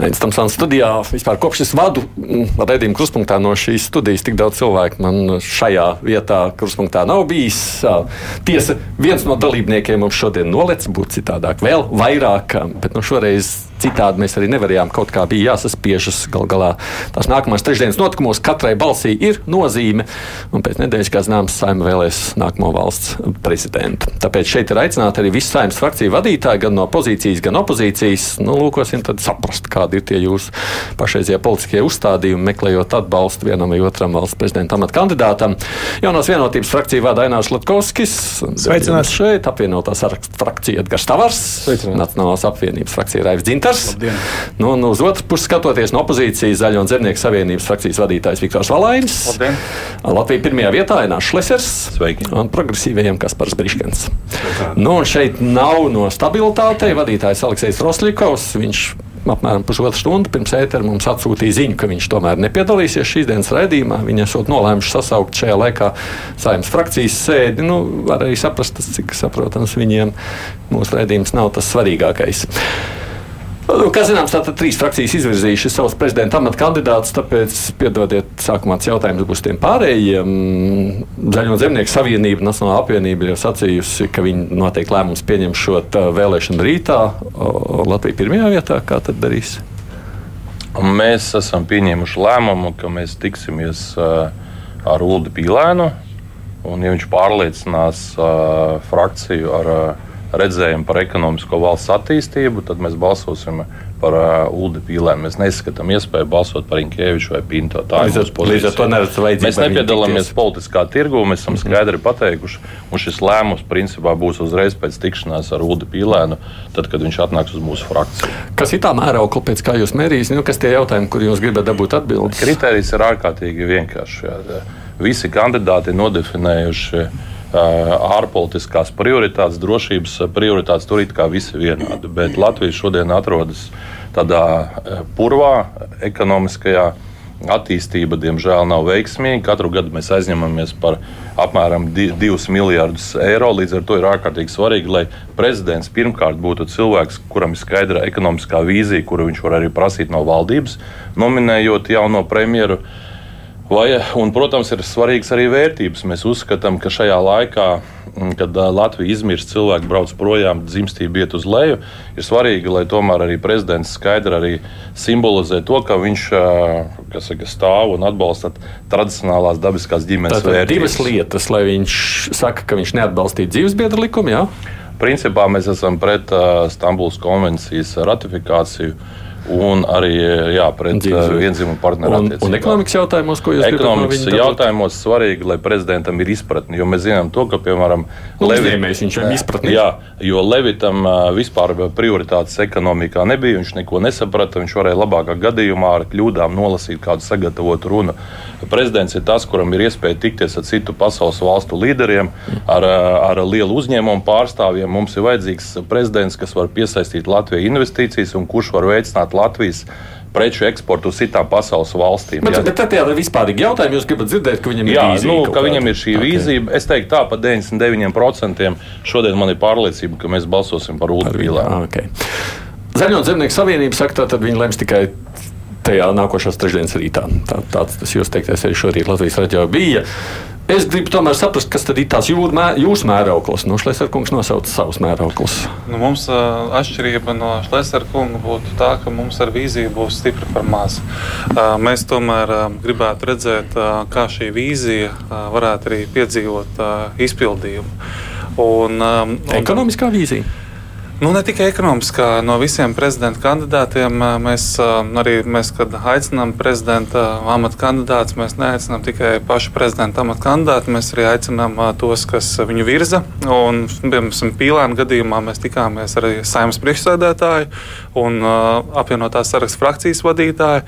Aizsmeļamies Tamsānas studijā. Vispār kopš es vadu mm, redzējumu kruspunktā no šīs studijas, tik daudz cilvēku man šajā vietā kruspunktā nav bijis. Tiesa, viens no dalībniekiem mums šodien nolec, būtu citādāk, vēl vairāk, bet nu šoreiz citādi mēs arī nevarējām. Kaut kā bija jāsaspiežas gal galā. Tās nākamās trešdienas notikumos katrai balsī ir nozīme. Un pēc nedēļas, kā zināms, saima vēlēs nākamo valsts prezidentu. Tāpēc šeit ir aicināti arī visi saimnes frakciju vadītāji, gan no pozīcijas, gan opozīcijas. Nu, lūkosim, tad saprast, kādi ir tie jūsu pašreizie politiskie uzstādījumi, meklējot atbalstu vienam vai otram valsts prezidenta amata kandidātam. Jaunās vienotības frakcija vada Ainārs Latkovskis. Sveicināts šeit, apvienotā saraksta frakcija Edgars Tavars, Nacionālās apvienības frakcija Raivs Dzintars. Nu, nu, uz otru pusi skatoties no opozīcijas, Zaļo un Zemnieku savienības frakcijas vadītājs Viktors Valainis. Labdien. Latvija pirmajā vietā Nācis Šlesers. Sveiki. Un progresīvajiem Kaspars Briškens. Nu, šeit nav no stabilitātei vadītājs Aleksis Rosļikovs. Viņš apmēram pusotru stundu pirms ētera mums atsūtīja ziņu, ka viņš tomēr nepiedalīsies šīs dienas raidījumā. Viņi esot nolēmuši sasaukt šajā laikā saimnes frakcijas sēdi. Nu, var arī saprast, tas, cik saprotams viņiem mūsu raidījums nav tas svarīgākais. Nu, kā zināms, tātad trīs frakcijas izvirzījušas savus prezidenta amata kandidātus, tāpēc piedodiet, sākumā tas jautājums būs tiem pārējiem. Zaļo zemnieku savienība, Nacionālā apvienība ir sacījusi, ka viņi noteikti lēmums pieņemšot vēlēšanu rītā. Latvija pirmajā vietā, kā tad darīs? Mēs esam pieņēmuši lēmumu, ka mēs tiksimies ar Ulu Pīlēnu. Un, ja viņš pārliecinās frakciju ar uh, redzējumu par ekonomisko valsts attīstību, tad mēs balsosim par uh, Ulu Pīlēnu. Mēs neskatām iespēju balsot par Inkēviču vai Pinto. Tā ir mūsu pozīcija. Mēs nepiedalāmies politiskā tirgū, mēs esam skaidri pateikuši, un šis lēmums principā būs uzreiz pēc tikšanās ar Ulu Pīlēnu, tad, kad viņš atnāks uz mūsu frakciju. Kas ir tā mēraukla, pēc kā jūs mērīsiet, nu, kas tie jautājumi, kur jūs gribat dabūt atbildes? Kriterijs ir ārkārtīgi vienkāršs. Visi kandidāti ir nodefinējuši ārpolitiskās prioritātes, drošības prioritātes. Tur ir kā visi vienādi. Bet Latvija šodien atrodas tādā purvā, ekonomiskajā. Attīstība, diemžēl, nav veiksmīga. Katru gadu mēs aizņemamies par apmēram 2 miljardus eiro. Līdz ar to ir ārkārtīgi svarīgi, lai prezidents pirmkārt būtu cilvēks, kuram ir skaidra ekonomiskā vīzija, kuru viņš var arī prasīt no valdības, nominējot jauno premjeru. Uh, Vai, un, protams, ir svarīgas arī vērtības. Mēs uzskatām, ka šajā laikā, mm, kad Latvija izmirst, cilvēki brauc projām, dzimstība iet uz leju, ir svarīgi, lai tomēr arī prezidents skaidri arī simbolizē to, ka viņš saka, stāv un atbalsta tradicionālās dabiskās ģimenes Tātad vērtības. Divas lietas, lai viņš saka, ka viņš neatbalstīja dzīvesbiedru likumu. Jā? Principā mēs esam pret uh, Stambulas konvencijas ratifikāciju. Un arī jā, pret vienzimumu partneru attiecībām. Un ekonomikas jautājumos, ko jūs ekonomikas no jautājumos svarīgi, lai prezidentam ir izpratne. Jo mēs zinām to, ka, piemēram, nu, Levitam viņš ir izpratne. Jā, jo Levitam uh, vispār prioritātes ekonomikā nebija. Viņš neko nesaprata. Viņš varēja labākā gadījumā ar kļūdām nolasīt kādu sagatavotu runu. Prezidents ir tas, kuram ir iespēja tikties ar citu pasaules valstu līderiem, ar, ar lielu uzņēmumu pārstāvjiem. Mums ir vajadzīgs prezidents, kas var piesaistīt Latviju investīcijas un kurš var veicināt Latvijas preču eksportu uz citām pasaules valstīm. Bet, jā. bet tad ir vispārīgi jautājumi. Jūs gribat dzirdēt, ka viņam ir jā, vīzija. Nu, ka viņam ir šī okay. vīzija. Es teiktu, tā pa 99%. Šodien man ir pārliecība, ka mēs balsosim par Ulu Pīlānu. Okay. Zaļo zemnieku savienība saka, ka viņi lems tikai tajā nākošās trešdienas rītā. Tā, tāds tas jūs teiktais arī šorīt Latvijas raidījā bija. Es gribu tomēr saprast, kas tad ir tās jūr, jūsu mērauklis. Nu, Šlesner kungs nosauca savus mērauklis. Nu, mums uh, atšķirība no Šlesner kunga būtu tā, ka mums ar vīziju būs stipri par maz. Uh, mēs tomēr uh, gribētu redzēt, uh, kā šī vīzija uh, varētu arī piedzīvot uh, izpildījumu. Un, um, un, Ekonomiskā vīzija. Nu, ne tikai ekonomiskā, no visiem prezidenta kandidātiem mēs arī, mēs, kad aicinām prezidenta amata kandidātus, mēs neaicinām tikai pašu prezidenta amata kandidātu, mēs arī aicinām tos, kas viņu virza. Un, piemēram, Pīlāna gadījumā mēs tikāmies ar saimnes priekšsēdētāju un apvienotās sarakstu frakcijas vadītāju,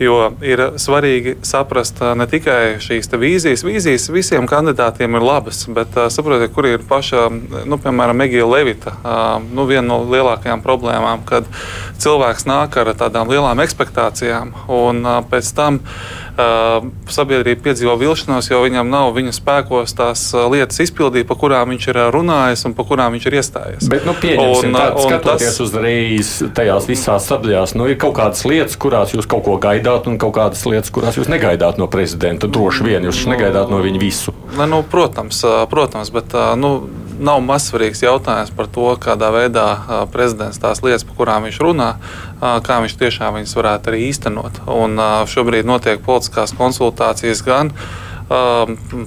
jo ir svarīgi saprast ne tikai šīs vīzijas. Vīzijas visiem kandidātiem ir labas, bet saprotiet, kur ir paša, nu, piemēram, Megija Levita. Nu, viena no lielākajām problēmām, kad cilvēks nāk ar tādām lielām expectācijām, un pēc tam sabiedrība piedzīvo vilšanos, jo viņam nav viņa spēkos tās lietas izpildīt, pa kurām viņš ir runājis un pa kurām viņš ir iestājies. Bet, nu, un, tā, un skatoties tas... uzreiz tajās visās sadaļās, nu, ir kaut kādas lietas, kurās jūs kaut ko gaidāt, un kaut kādas lietas, kurās jūs negaidāt no prezidenta. Droši vien jūs negaidāt no viņa visu. Ne, nu, protams, protams, bet nu, nav mazsvarīgs jautājums par to, kādā veidā prezidents tās lietas, par kurām viņš runā, kā viņš tiešām viņas varētu arī īstenot. Un šobrīd notiek politiskās konsultācijas gan Um,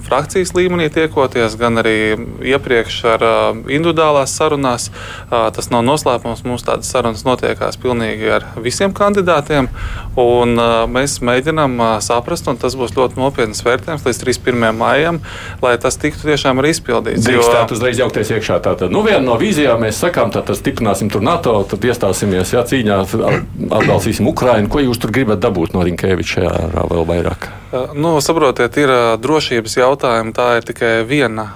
frakcijas līmenī tiekoties, gan arī iepriekš ar um, individuālās sarunās. Uh, tas nav noslēpums. Mums tādas sarunas notiekās pilnīgi ar visiem kandidātiem. Un, uh, mēs mēģinām uh, saprast, un tas būs ļoti nopietns vērtējums līdz 31. maijam, lai tas tiktu tiešām arī izpildīts. Drīkstāt jo... uzreiz jaukties iekšā. Tātad, nu, viena no vīzijām mēs sakām, tad stiprināsim tur NATO, tad iestāsimies jā, cīņā, atbalstīsim Ukrainu. Ko jūs tur gribat dabūt no Rinkēviča vēl vairāk? Nu, saprotiet, ir drošības jautājumi. Tā ir tikai viena,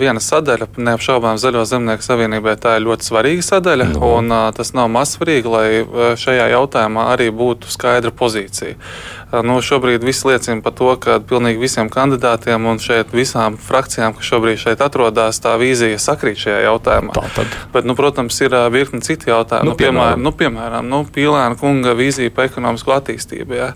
viena sadaļa. Neapšaubām Zaļo zemnieku savienībai tā ir ļoti svarīga sadaļa. No. Nu. Un, tas nav maz svarīgi, lai šajā jautājumā arī būtu skaidra pozīcija. Nu, šobrīd viss liecina par to, ka pilnīgi visiem kandidātiem un šeit visām frakcijām, kas šobrīd šeit atrodas, tā vīzija sakrīt šajā jautājumā. Tātad. Bet, nu, protams, ir virkni citu jautājumu. Nu, nu, piemēram, nu, piemēram nu, Pīlēna kunga vīzija par ekonomisko attīstību. Ja?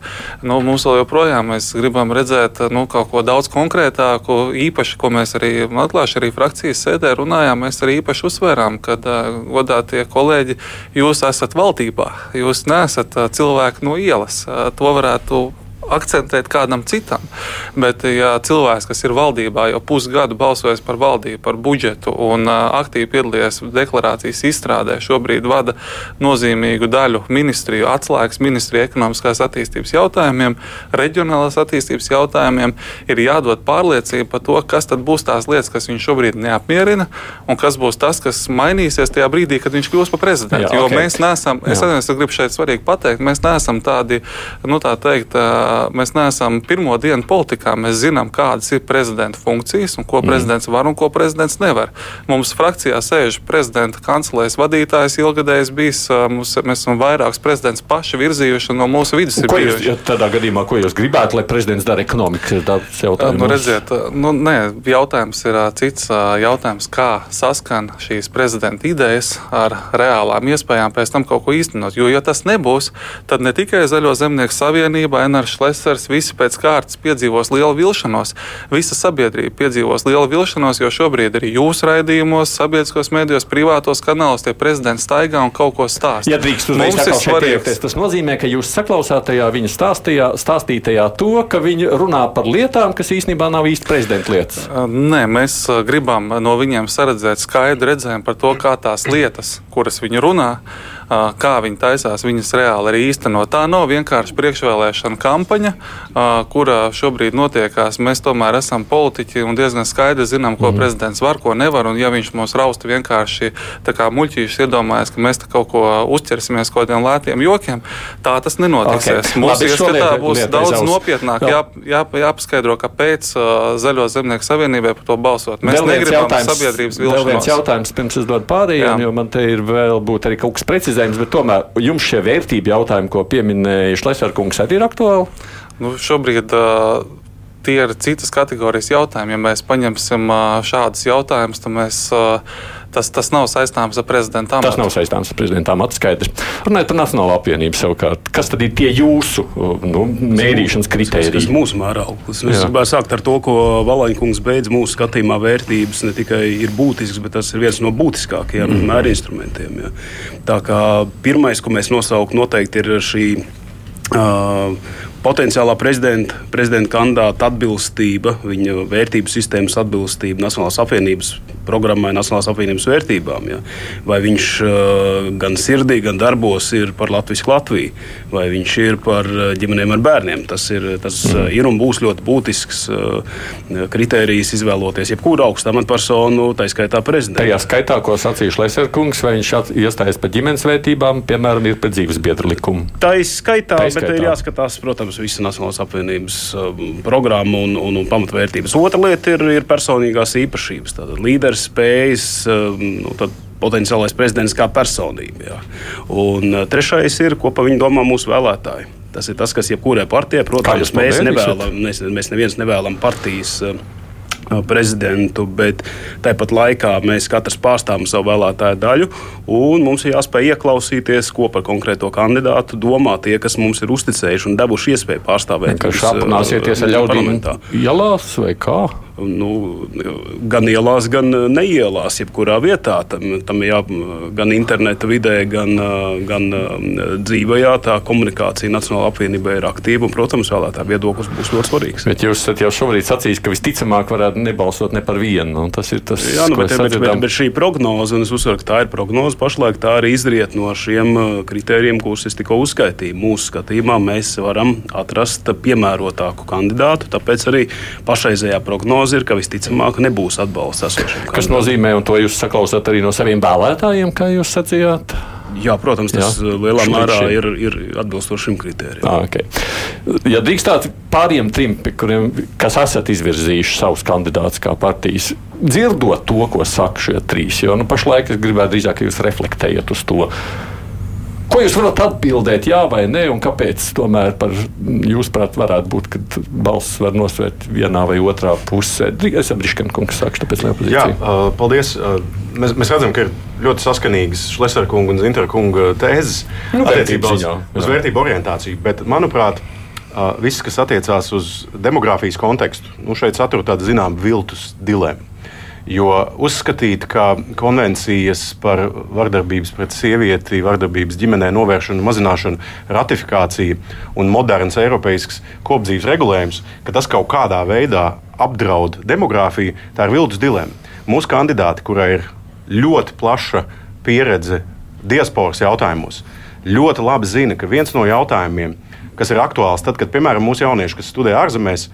Nu, mums vēl joprojām mēs gribam redzēt nu, kaut ko daudz konkrētāku, īpaši, ko mēs arī atklāšu arī frakcijas sēdē runājām, mēs arī īpaši uzsvērām, ka godātie kolēģi, jūs esat valdībā, jūs neesat cilvēki no ielas. To varētu akcentēt kādam citam. Bet, ja cilvēks, kas ir valdībā jau pusgadu balsojis par valdību, par budžetu un aktīvi piedalījies deklarācijas izstrādē, šobrīd vada nozīmīgu daļu ministriju, atslēgas ministriju ekonomiskās attīstības jautājumiem, reģionālās attīstības jautājumiem, ir jādod pārliecība par to, kas tad būs tās lietas, kas viņu šobrīd neapmierina, un kas būs tas, kas mainīsies tajā brīdī, kad viņš kļūs par prezidentu. Jā, jo okay. mēs neesam, es, es gribu šeit svarīgi pateikt, mēs neesam tādi, nu tā teikt, uh, mēs neesam pirmo dienu politikā. Mēs zinām, kādas ir prezidenta funkcijas un ko mm. prezidents var un ko prezidents nevar. Mums frakcijā sēž prezidenta kancelēs vadītājs, ilgadējs bijis. Mums, mēs esam vairākus prezidents paši virzījuši no mūsu vidus. Ko jūs, ja tādā gadījumā, ko jūs gribētu, lai prezidents dara ekonomikas jautājumos? Nu, redziet, nu, nē, jautājums ir cits jautājums, kā saskan šīs prezidenta idejas ar reālām iespējām pēc tam kaut ko īstenot. Jo, ja tas nebūs, tad ne tikai Zaļo zemnieku savienība, NRŠ Lesers, visi pēc kārtas piedzīvos lielu vilšanos. Visa sabiedrība piedzīvos lielu vilšanos, jo šobrīd arī jūsu raidījumos, sabiedriskos mēdījos, privātos kanālos tie prezidenti staigā un kaut ko stāsta. Ja drīkst uzreiz svarīgs, tas nozīmē, ka jūs saklausāt tajā viņa stāstajā, stāstītajā to, ka viņi runā par lietām, kas īstenībā nav īsti prezidenta lietas. Nē, mēs gribam no viņiem saredzēt skaidru redzējumu par to, kā tās lietas, kuras viņi runā, kā viņi taisās viņas reāli arī īstenot. Tā nav vienkārši priekšvēlēšana kampaņa, kura šobrīd notiekās. Mēs tomēr esam politiķi un diezgan skaidri zinām, ko mm. prezidents var, ko nevar. Un ja viņš mūs rausta vienkārši kā muļķīšus, iedomājas, ka mēs kaut ko uzķersimies kaut kādiem lētiem jokiem, tā tas nenotiksies. Okay. Mūsu ieskatā būs lieta daudz aizaus. nopietnāk jā, jā, jāpaskaidro, kāpēc uh, Zaļo zemnieku savienībai par to balsot. Mēs vēl negribam sabiedrības vilšanos. Vēl viens jautājums pirms es dodu pārējiem, jo man te ir vēl būt arī kaut kas precizēts precizējums, bet tomēr jums šie vērtību jautājumi, ko pieminēja Šlesnerkungs, arī ir aktuāli? Nu, šobrīd uh, tie ir citas kategorijas jautājumi. Ja mēs paņemsim šādus jautājumus, tad mēs. Tas, tas nav saistāms ar prezidenta amatu. Tas nav saistāms ar prezidenta amatu skaidrs. Runājot par Nacionālo apvienību savukārt, kas tad ir tie jūsu nu, mērīšanas kritēriji? Tas ir mūsu mērauklis. Es gribētu sākt ar to, ko Valaņkungs beidz mūsu skatījumā vērtības ne tikai ir būtisks, bet tas ir viens no būtiskākajiem mm. mērinstrumentiem. Ja. Tā kā pirmais, ko mēs nosaukt, noteikti ir šī. Uh, potenciālā prezidenta, prezidenta kandidāta atbilstība, viņa vērtību sistēmas atbilstība Nacionālās apvienības programmai, Nacionālās apvienības vērtībām. Ja? Vai viņš uh, gan sirdī, gan darbos ir par Latvijas Latviju, vai viņš ir par ģimenēm ar bērniem. Tas ir, tas mm. ir un būs ļoti būtisks uh, kritērijs izvēloties jebkuru augstu amatpersonu, tā skaitā prezidentu. Tajā skaitā, ko sacīja Šleserkungs, vai viņš iestājas par ģimenes vērtībām, piemēram, ir pret dzīves biedru likumu. Tā ir skaitā, tā bet ir jāskatās, protams, uz visu Nacionālās apvienības um, programmu un, un, un pamatvērtības. Otra lieta ir, ir personīgās īpašības. Tātad līderis spējas um, nu, potenciālais prezidents kā personība. Jā. Un trešais ir, ko par viņu domā mūsu vēlētāji. Tas ir tas, kas jebkurai partijai, protams, mēs, nevēlam, mēs, mēs neviens nevēlam partijas. Uh, prezidentu, bet tāpat laikā mēs katrs pārstāvam savu vēlētāju daļu, un mums ir jāspēj ieklausīties, ko par konkrēto kandidātu domā tie, kas mums ir uzticējuši un devuši iespēju pārstāvēt. Kā apmaināsieties ar ļaudīm ielās vai kā? Nu, gan ielās, gan neielās, jebkurā vietā. Tam, tam jā, gan interneta vidē, gan, gan dzīvajā tā komunikācija Nacionālajā apvienībā ir aktīva. Un, protams, vēlētāju viedoklis būs ļoti svarīgs. Bet jūs esat jau šobrīd sacījis, ka visticamāk varētu nebalsot ne par vienu. Tas ir tas, jā, nu, bet, bet, bet, bet šī prognoze, un es uzsveru, ka tā ir prognoze, pašlaik tā arī izriet no šiem kritērijiem, kurus es tikko uzskaitīju. Mūsu skatījumā mēs varam atrast piemērotāku kandidātu, tāpēc arī pašreizējā prognoze prognoze ir, ka visticamāk nebūs atbalsts esošiem. Kas nozīmē, un to jūs saklausāt arī no saviem vēlētājiem, kā jūs sacījāt? Jā, protams, tas Jā. lielā mērā ir, ir atbilstoši šim kritērijam. Ah, okay. Ja drīkstāt pāriem trim, kuriem, kas esat izvirzījuši savus kandidātus kā partijas, dzirdot to, ko saka šie trīs, jo nu, pašlaik es gribētu drīzāk, ka jūs reflektējat uz to. Ko jūs varat atbildēt, jā vai nē, un kāpēc tomēr par jūsuprāt varētu būt, ka balss var nosvērt vienā vai otrā pusē? Es am Briškana kungs sākšu, tāpēc lai opozīcija. Jā, paldies. Mēs, mēs redzam, ka ir ļoti saskanīgas Šlesera kunga un Zintara kunga tēzes nu, attiecībā uz, uz vērtību orientāciju, bet manuprāt, viss, kas attiecās uz demogrāfijas kontekstu, nu šeit satur tādu zināmu viltus dilemmu. Jo uzskatīt, ka konvencijas par vardarbības pret sievieti, vardarbības ģimenē novēršanu, mazināšanu, ratifikācija un moderns eiropeisks kopdzīves regulējums, ka tas kaut kādā veidā apdraud demogrāfiju, tā ir viltus dilemma. Mūsu kandidāti, kurai ir ļoti plaša pieredze diasporas jautājumos, ļoti labi zina, ka viens no jautājumiem, kas ir aktuāls tad, kad, piemēram, mūsu jaunieši, kas studē ārzemēs,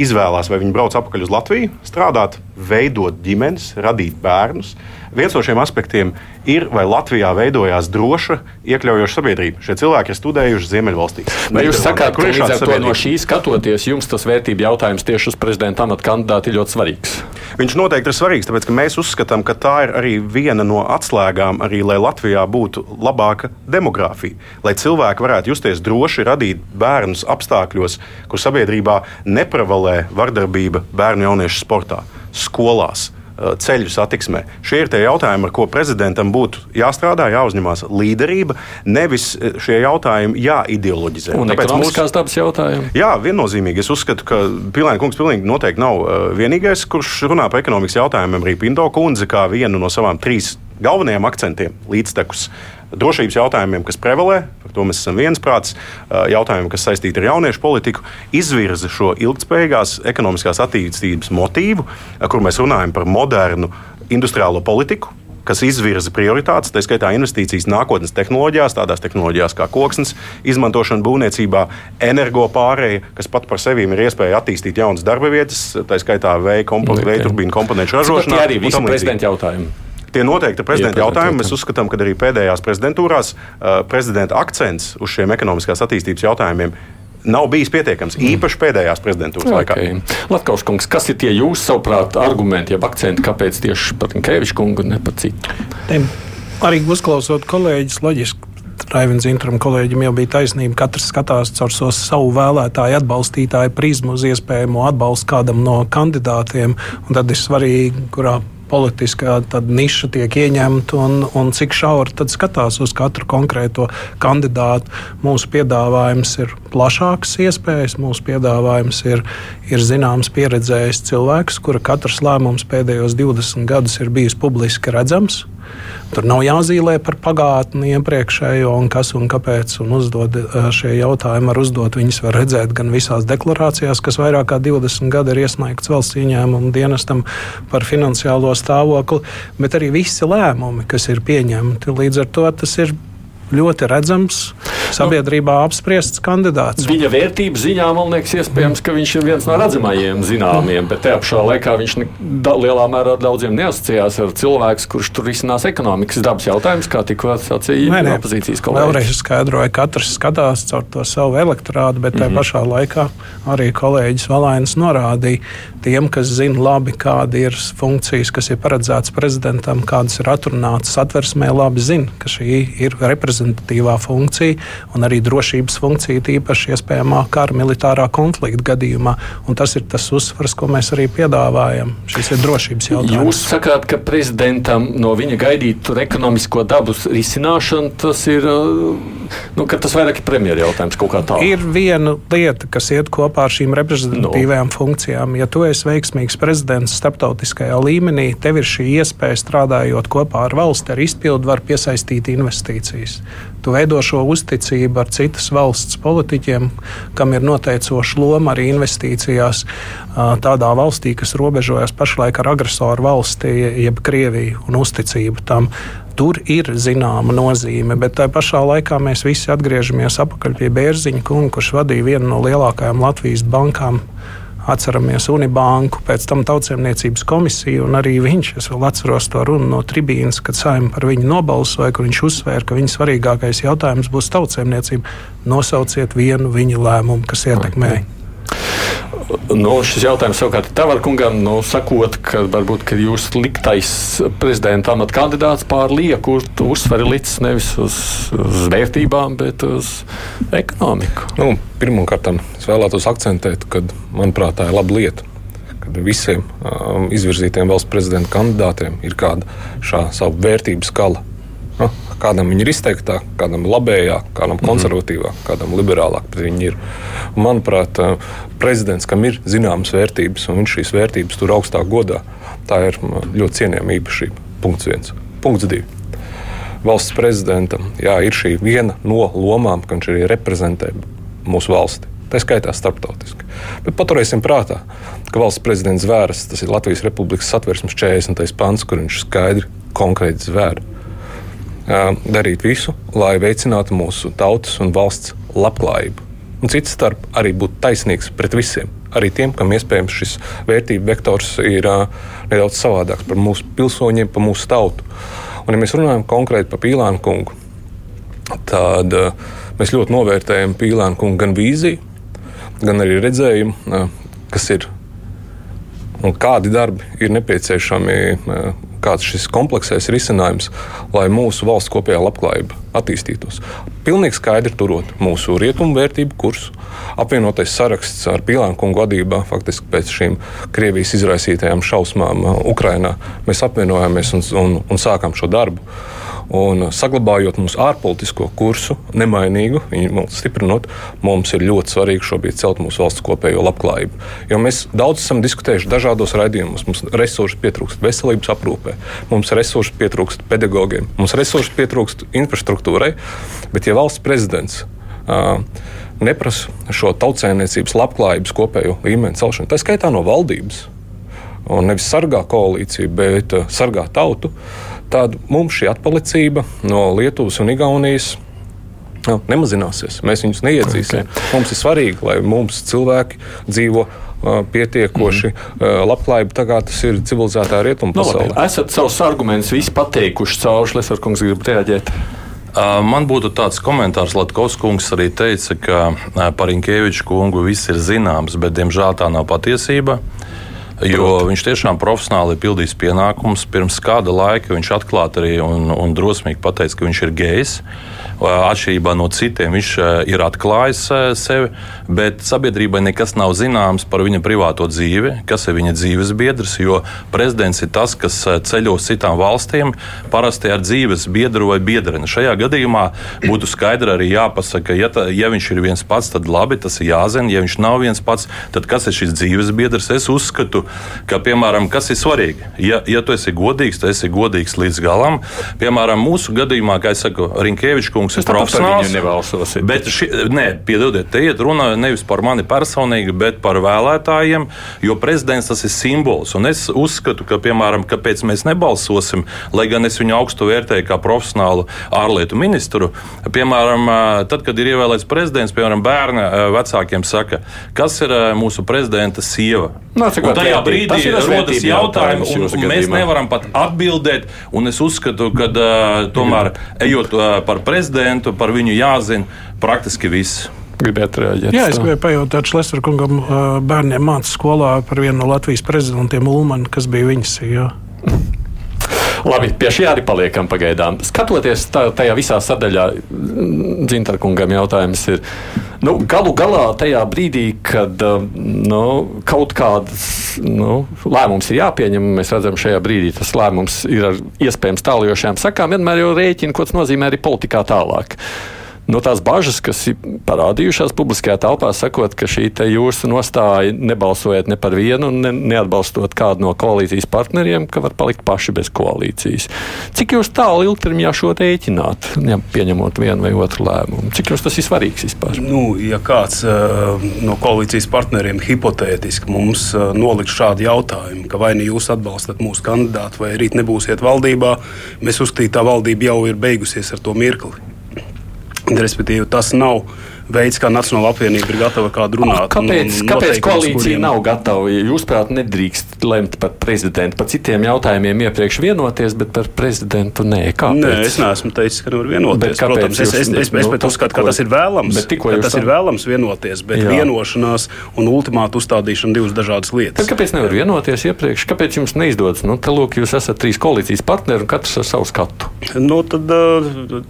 izvēlās, vai viņi brauc atpakaļ uz Latviju, strādāt, veidot ģimenes, radīt bērnus. Viens no šiem aspektiem ir, vai Latvijā veidojās droša, iekļaujoša sabiedrība. Šie cilvēki ir studējuši Ziemeļvalstīs. Vai jūs sakāt, ka līdz ar to no šī skatoties, jums tas vērtību jautājums tieši uz prezidenta amata kandidātu ir ļoti svarīgs? Viņš noteikti ir svarīgs, tāpēc ka mēs uzskatām, ka tā ir arī viena no atslēgām, arī, lai Latvijā būtu labāka demogrāfija. Lai cilvēki varētu justies droši, radīt bērnus apstākļos, kur sabiedrībā nepravalē vardarbība bērnu jauniešu sportā, skolās Uh, ceļu satiksmē. Šie ir tie jautājumi, ar ko prezidentam būtu jāstrādā, jāuzņemās līderība, nevis uh, šie jautājumi jāideoloģizē. Un tāpēc mūsu dabas jautājumi? Jā, viennozīmīgi. Es uzskatu, ka Pilēna kungs pilnīgi noteikti nav uh, vienīgais, kurš runā par ekonomikas jautājumiem. Arī Pinto kundze kā vienu no savām trīs galvenajiem akcentiem līdztekus drošības jautājumiem, kas prevalē, par to mēs esam viensprāts, jautājumiem, kas saistīti ar jauniešu politiku, izvirza šo ilgspējīgās ekonomiskās attīstības motīvu, kur mēs runājam par modernu industriālo politiku, kas izvirza prioritātes, tā skaitā investīcijas nākotnes tehnoloģijās, tādās tehnoloģijās kā koksnes izmantošana būvniecībā, energo pārēja, kas pat par sevi ir iespēja attīstīt jaunas darba vietas, tā skaitā vēja turbīnu komponentu ražošanā. Tie arī visi prezidenta jautājumi. Tie noteikti prezidenta jautājumi. Mēs uzskatām, ka arī pēdējās prezidentūrās uh, prezidenta akcents uz šiem ekonomiskās attīstības jautājumiem nav bijis pietiekams, mm. īpaši pēdējās prezidentūras okay. laikā. Latvijas kungs, kas ir tie jūsu, savuprāt, argumenti, jeb akcenti, kāpēc tieši pat Keviča kungu un ne pat citu? Tiem, arī uzklausot kolēģis, loģiski. Raivins Intram kolēģim jau bija taisnība. Katrs skatās caur so savu vēlētāju, atbalstītāju prizmu uz iespējamo atbalstu kādam no kandidātiem. Tad ir svarīgi, kurā politiskā niša tiek ieņemta un, un cik šauri tad skatās uz katru konkrēto kandidātu. Mūsu piedāvājums ir plašāks iespējas, mūsu piedāvājums ir, ir zināms pieredzējis cilvēks, kura katrs lēmums pēdējos 20 gadus ir bijis publiski redzams. Tur nav jāzīmē par pagātni iepriekšējo un kas un kāpēc. Un uzdod eh, šie jautājumi, var uzdot. Viņus var redzēt gan visās deklarācijās, kas vairāk kā 20 gadi ir iesniegts valsts ieņēmumu dienestam par finansiālo stāvokli, bet arī visi lēmumi, kas ir pieņemti. Līdz ar to tas ir ļoti redzams, sabiedrībā apspriests kandidāts. Viņa vērtības ziņā man liekas, iespējams, ka viņš ir viens no redzamajiem zināmiem, bet tajā pašā laikā viņš ne, da, lielā mērā daudziem neasociējās ar cilvēku, kurš tur risinās ekonomikas dabas jautājumus, kā tikko sacīja opozīcijas kolēģis. Vēlreiz skaidroju, ka katrs skatās caur to savu elektorātu, bet tajā mm -hmm. pašā laikā arī kolēģis Valainis norādīja tiem, kas zina labi, kāda ir funkcijas, kas ir paredzētas prezidentam, kādas ir atrunātas satversmē, labi zina, ka šī ir reprezentatīvā funkcija un arī drošības funkcija, tīpaši iespējamā kara militārā konflikta gadījumā. Un tas ir tas uzsvars, ko mēs arī piedāvājam. Šis ir drošības jautājums. Jūs sakāt, ka prezidentam no viņa gaidīt ekonomisko dabas risināšanu, tas ir, nu, tas vairāk ir premjera jautājums kaut kā tādu. Ir viena lieta, kas iet kopā ar šīm reprezentatīvajām no. funkcijām. Ja tu esi veiksmīgs prezidents starptautiskajā līmenī, tev ir šī iespēja strādājot kopā ar valsti, ar izpildu var piesaistīt investīcijas. Tu veido šo uzticību ar citas valsts politiķiem, kam ir noteicoša loma arī investīcijās tādā valstī, kas robežojas pašlaik ar agresoru valsti, jeb Krieviju un uzticību tam. Tur ir zināma nozīme, bet tajā pašā laikā mēs visi atgriežamies atpakaļ pie Bērziņa kunga, kurš vadīja vienu no lielākajām Latvijas bankām Atceramies Unibanku, pēc tam tautsēmniecības komisiju, un arī viņš, es vēl atceros to runu no tribīnas, kad saima par viņu nobalsoja, kur viņš uzsvēra, ka viņa svarīgākais jautājums būs tautsēmniecība. Nosauciet vienu viņa lēmumu, kas ietekmē. Okay. Nu, šis jautājums savukārt ir Tavar kungam, nu, sakot, ka varbūt ka jūs liktais prezidenta amata kandidāts pār lieku uzsveri licis nevis uz, uz vērtībām, bet uz ekonomiku. Nu, Pirmkārt, es vēlētos akcentēt, ka, manuprāt, tā ir laba lieta. Kad visiem um, izvirzītiem valsts prezidenta kandidātiem ir kāda šā savu vērtību skala. Kādam viņi ir izteiktāk, kādam labējāk, kādam mhm. konservatīvāk, kādam liberālāk. Ir. Un, manuprāt, prezidents, kam ir zināmas vērtības, un viņš šīs vērtības tur augstāk godā, tā ir ļoti cienījama īpašība. Punkts viens. Punkts divi. Valsts prezidentam jā, ir šī viena no lomām, ka viņš arī reprezentē mūsu valsti. Tā skaitā starptautiski. Bet paturēsim prātā, ka valsts prezidents zvēras, tas ir Latvijas Republikas satversmes 40. pants, kur viņš skaidri konkrēti zvēra darīt visu, lai veicinātu mūsu tautas un valsts labklājību. Un cits starp arī būt taisnīgs pret visiem. Arī tiem, kam iespējams šis vērtību vektors ir nedaudz savādāks par mūsu pilsoņiem, par mūsu tautu. Un, ja mēs runājam konkrēti par Pīlānu kungu, tad mēs ļoti novērtējam Pīlānu kungu gan vīziju, gan arī redzējumu, kas ir un kādi darbi ir nepieciešami kāds šis kompleksais risinājums, lai mūsu valsts kopējā labklājība attīstītos. Pilnīgi skaidri turot mūsu rietumu vērtību kursu, apvienotais saraksts ar Pīlānu kungu vadībā, faktiski pēc šīm Krievijas izraisītajām šausmām Ukrainā, mēs apvienojāmies un, un, un sākām šo darbu. Un saglabājot mūsu ārpolitisko kursu, nemainīgu, viņu stiprinot, mums ir ļoti svarīgi šobrīd celt mūsu valsts kopējo labklājību. Jo mēs daudz esam diskutējuši dažādos raidījumos. Mums resursi pietrūkst veselības aprūpē, mums resursi pietrūkst pedagogiem, mums resursi pietrūkst infrastruktūrai. Bet, ja valsts prezidents uh, neprasa šo tautsēmniecības labklājības kopējo līmeni celšanu, tā skaitā no valdības, un nevis sargā koalīciju, bet uh, sargā tautu, tad mums šī atpalicība no Lietuvas un Igaunijas nu, nemazināsies. Mēs viņus neiedzīsim. Okay. Mums ir svarīgi, lai mums cilvēki dzīvo pietiekoši mm. labklājība, tā kā tas ir civilizētā rietumu nu, pasaulē. No, esat savus argumentus visi pateikuši cauri, Lesarkungs grib reaģēt. Man būtu tāds komentārs, Latvijas kungs arī teica, ka par Inkēviču kungu viss ir zināms, bet diemžēl tā nav patiesība. Jo viņš tiešām profesionāli ir pildījis pienākumus. Pirms kāda laika viņš atklāti arī un, un drosmīgi pateica, ka viņš ir gejs. Atšķirībā no citiem viņš ir atklājis sevi, bet sabiedrībai nekas nav zināms par viņa privāto dzīvi, kas ir viņa dzīves biedrs. Jo prezidents ir tas, kas ceļo uz citām valstīm, parasti ar dzīves biedru vai biedreni. Šajā gadījumā būtu skaidri arī jāpasaka, ja, ta, ja viņš ir viens pats, tad labi, tas ir jāzina. Ja viņš nav viens pats, tad kas ir šis dzīves biedrs? Es uzskatu, ka, piemēram, kas ir svarīgi. Ja, ja tu esi godīgs, tad esi godīgs līdz galam. Piemēram, mūsu gadījumā, kā es saku, Rinkēvičs kungs ir profesionāls. Bet, ši, nē, piedodiet, te iet runa nevis par mani personīgi, bet par vēlētājiem, jo prezidents tas ir simbols. Un es uzskatu, ka, piemēram, kāpēc mēs nebalsosim, lai gan es viņu augstu vērtēju kā profesionālu ārlietu ministru, piemēram, tad, kad ir ievēlēts prezidents, piemēram, bērna vecākiem saka, kas ir mūsu prezidenta sieva. Nā, un tajā brīdī rodas jautājums, un, un mēs nevaram pat atbildēt. Un es uzskatu, ka uh, tomēr ejot uh, par prezidentu, par viņu jāzina praktiski viss. Gribētu reaģēt. Jā, es gribēju pajautāt Šlesner kungam, bērniem mācīt skolā par vienu no Latvijas prezidentiem Ulmanu, kas bija viņas sieva. Labi, pie šī arī paliekam pagaidām. Skatoties tā, tajā visā sadaļā, Dzintarkungam jautājums ir, nu, galu galā tajā brīdī, kad nu, kaut kāds nu, lēmums ir jāpieņem, mēs redzam, šajā brīdī tas lēmums ir ar iespējams tālajošām sakām, vienmēr jau rēķina, ko tas nozīmē arī politikā tālāk nu, tās bažas, kas ir parādījušās publiskajā telpā, sakot, ka šī jūsu nostāja nebalsojot ne par vienu ne, neatbalstot kādu no koalīcijas partneriem, ka var palikt paši bez koalīcijas. Cik jūs tālu ilgtermiņā šo rēķināt, ja pieņemot vienu vai otru lēmumu? Cik jums tas ir svarīgs vispār? Nu, ja kāds uh, no koalīcijas partneriem hipotētiski mums uh, noliks šādu jautājumu, ka vai nu jūs atbalstat mūsu kandidātu vai rīt nebūsiet valdībā, mēs uzskatām, ka tā valdība jau ir beigusies ar to mirkli. Respektīvi, tas nav veids, kā Nacionāla apvienība ir gatava kādu runāt. Kāpēc, kāpēc koalīcija kuriem... nav gatava? Ja jūs, prāt, nedrīkst lemt par prezidentu, par citiem jautājumiem iepriekš vienoties, bet par prezidentu nē. Kāpēc? Nē, es neesmu teicis, ka nevar vienoties. Protams, es, es, es, es nu, uzskatu, ka tas ir vēlams. Bet tas ir vēlams vienoties, bet Jā. vienošanās un ultimātu uzstādīšana divas dažādas lietas. Bet kāpēc nevar vienoties iepriekš? Kāpēc jums neizdodas? Nu, te, lūk, jūs esat trīs koalīcijas partneri un katrs ar savu skatu. Nu, tad,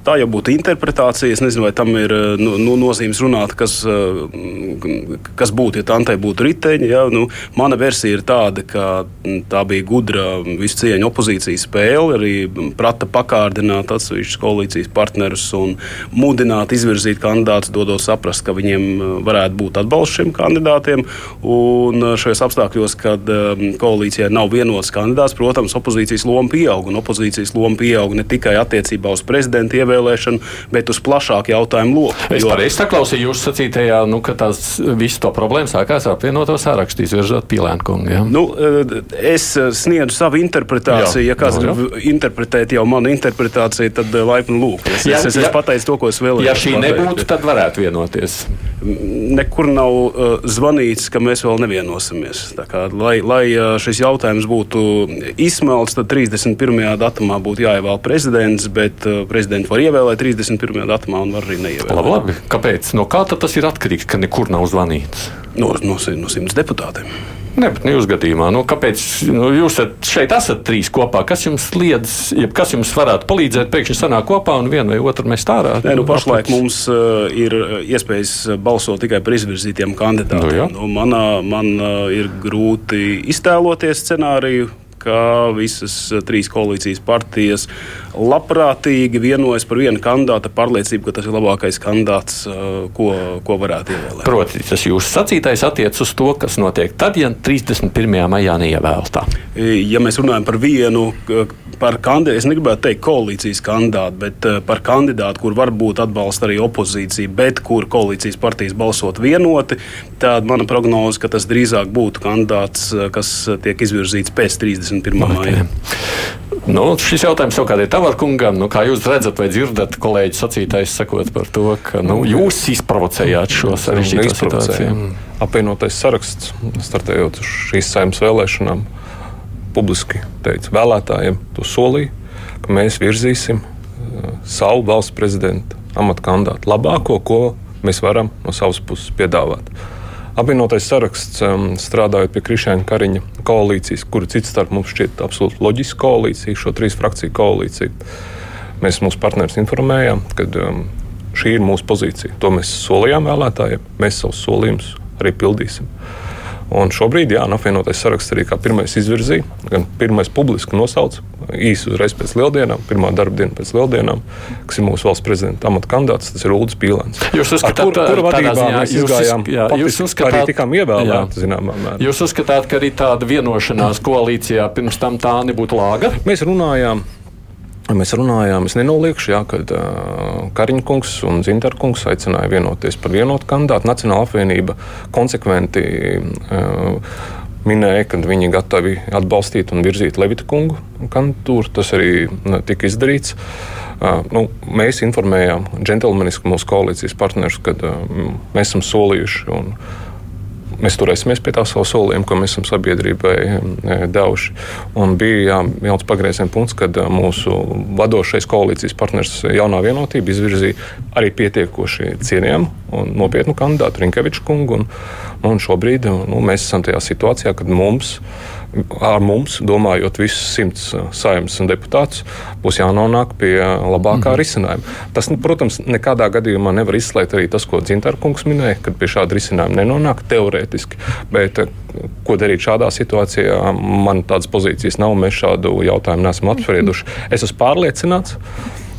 tā jau būtu interpretācija. Es nezinu, vai tam ir nu, nu, nozīme nozīmes runāt, kas, eh, kas būtu, ja tantei būtu riteņi. Ja? Nu, mana versija ir tāda, ka tā bija gudra visu cieņu opozīcijas spēle, arī prata pakārdināt atsevišķus koalīcijas partnerus un mudināt izvirzīt kandidātus, dodot saprast, ka viņiem eh, varētu būt atbalsts šiem kandidātiem. Un eh, šajos apstākļos, kad koalīcijai nav vienots kandidāts, protams, opozīcijas loma pieaug. Un opozīcijas loma pieaug ne tikai attiecībā uz prezidenta ievēlēšanu, bet uz plašāku jautājumu loku. Es pareizi saku, ieklausīju jūsu sacītajā, nu, ka tās visu to problēmu sākās apvienoto sārakstu, izvirzot Pīlēnkungu. Ja? Nu, eh, es eh, sniedzu savu interpretāciju. Jā, ja kāds grib interpretēt jau manu interpretāciju, tad eh, laipni lūk. Es, ja, es, es, es pateicu to, ko es vēlējos. Ja šī pateikt. nebūtu, tad varētu vienoties. Nekur nav uh, zvanīts, ka mēs vēl nevienosimies. Kā, lai, lai šis jautājums būtu izsmelts, tad 31. datumā būtu jāievēl prezidents, bet uh, prezidentu var ievēlēt 31. datumā un var arī neievēlēt. Labi, labi. Kāpēc? No kā tas ir atkarīgs, ka nekur nav zvanīts? No, no, no simts deputātiem. Ne, bet nu, jūs gadījumā, nu, kāpēc nu, jūs šeit esat trīs kopā? Kas jums liedz, kas jums varētu palīdzēt pēkšņi sanākt kopā un vienu vai otru mēs tārā? Nē, nu, pašlaik mums uh, ir iespējas balsot tikai par izvirzītiem kandidātiem. Nu, nu, manā, man uh, ir grūti iztēloties scenāriju, ka visas eh, trīs koalīcijas partijas labprātīgi vienojas par vienu kandidātu, pārliecību, ka tas ir labākais kandidāts, eh, ko, ko varētu ievēlēt. Proti, tas jūsu sacītais attiecas uz to, kas notiek tad, ja 31. maijā neievēltā. Ja mēs runājam par vienu, par kandidātu, es negribētu teikt koalīcijas kandidātu, bet eh, par kandidātu, kur varbūt atbalsta arī opozīcija, bet kur koalīcijas partijas balsot vienoti, tad mana prognoze, ka tas drīzāk būtu kandidāts, kas tiek izvirzīts pēc 30. 21. maijā. Nu, šis jautājums savukārt ir tavam kungam. Nu, kā jūs redzat, vai dzirdat kolēģi sacītājs sakot par to, ka nu, jūs izprovocējāt šo sarežģīto situāciju? Apvienotais saraksts, startējot šīs saimnes vēlēšanām, publiski teica vēlētājiem, to solīja, ka mēs virzīsim uh, savu valsts prezidenta amata kandidātu labāko, ko mēs varam no savas puses piedāvāt. Apvienotais saraksts, um, strādājot pie Krišņa Kariņa koalīcijas, kura cits starp mums šķiet absolūti loģiska koalīcija, šo trīs frakciju koalīciju. Mēs mūsu partnerus informējām, ka um, šī ir mūsu pozīcija. To mēs solījām vēlētājiem, mēs savus solījumus arī pildīsim. Un šobrīd, jā, apvienotais saraksts arī kā pirmais izvirzīja, gan pirmais publiski nosauca īsi uzreiz pēc lieldienām, pirmā darba diena pēc lieldienām, kas ir mūsu valsts prezidenta amata kandidāts, tas ir Ulris Pīlēns. Jūs uzskatāt, kur, kur vadībā ziņā, mēs izgājām, jā, jūs uzskatāt, arī tikām ievēlēti, zināmā mērā. Jūs uzskatāt, ka arī tāda vienošanās koalīcijā pirms tam tā nebūtu lāga? Mēs runājām. Mēs runājām, es nenoliekšu, jā, kad uh, Kariņkungs un Zintarkungs aicināja vienoties par vienotu kandidātu. Nacionāla apvienība konsekventi uh, minēja, ka viņi gatavi atbalstīt un virzīt Levita kungu kandidatūru. Tas arī tika izdarīts. Uh, nu, mēs informējām džentlmeniski mūsu koalīcijas partnerus, ka uh, mēs esam solījuši. Un, mēs turēsimies pie tā savu solījumu, ko mēs esam sabiedrībai devuši. Un bija jā, viens pagrieziena punkts, kad mūsu vadošais koalīcijas partners jaunā vienotība izvirzīja arī pietiekoši cienījamu un nopietnu kandidātu Rinkeviču kungu. Un, un šobrīd nu, mēs esam tajā situācijā, kad mums ir ar mums, domājot visus simts uh, saimnes un deputātus, būs jānonāk pie labākā mm -hmm. risinājuma. Tas, nu, protams, nekādā gadījumā nevar izslēgt arī tas, ko Dzintarkungs minēja, kad pie šāda risinājuma nenonāk teorētiski. Bet, uh, ko darīt šādā situācijā, man tādas pozīcijas nav. Mēs šādu jautājumu neesam apsprieduši. Es esmu pārliecināts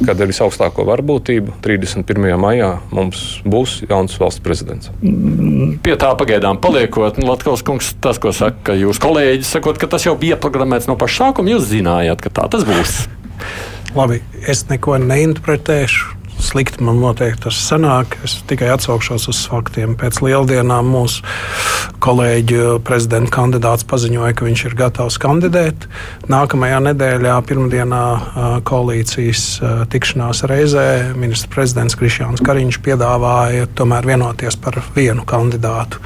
kad ar visaugstāko varbūtību 31. maijā mums būs jauns valsts prezidents. Pie tā pagaidām paliekot, nu, Latvijas kungs, tas, ko saka jūs kolēģi, sakot, ka tas jau bija ieprogrammēts no paša sākuma, jūs zinājāt, ka tā tas būs. Labi, es neko neinterpretēšu slikti man noteikti tas sanāk. Es tikai atsaukšos uz faktiem. Pēc lieldienām mūsu kolēģi prezidenta kandidāts paziņoja, ka viņš ir gatavs kandidēt. Nākamajā nedēļā, pirmdienā, koalīcijas tikšanās reizē ministrs prezidents Krišjāns Kariņš piedāvāja tomēr vienoties par vienu kandidātu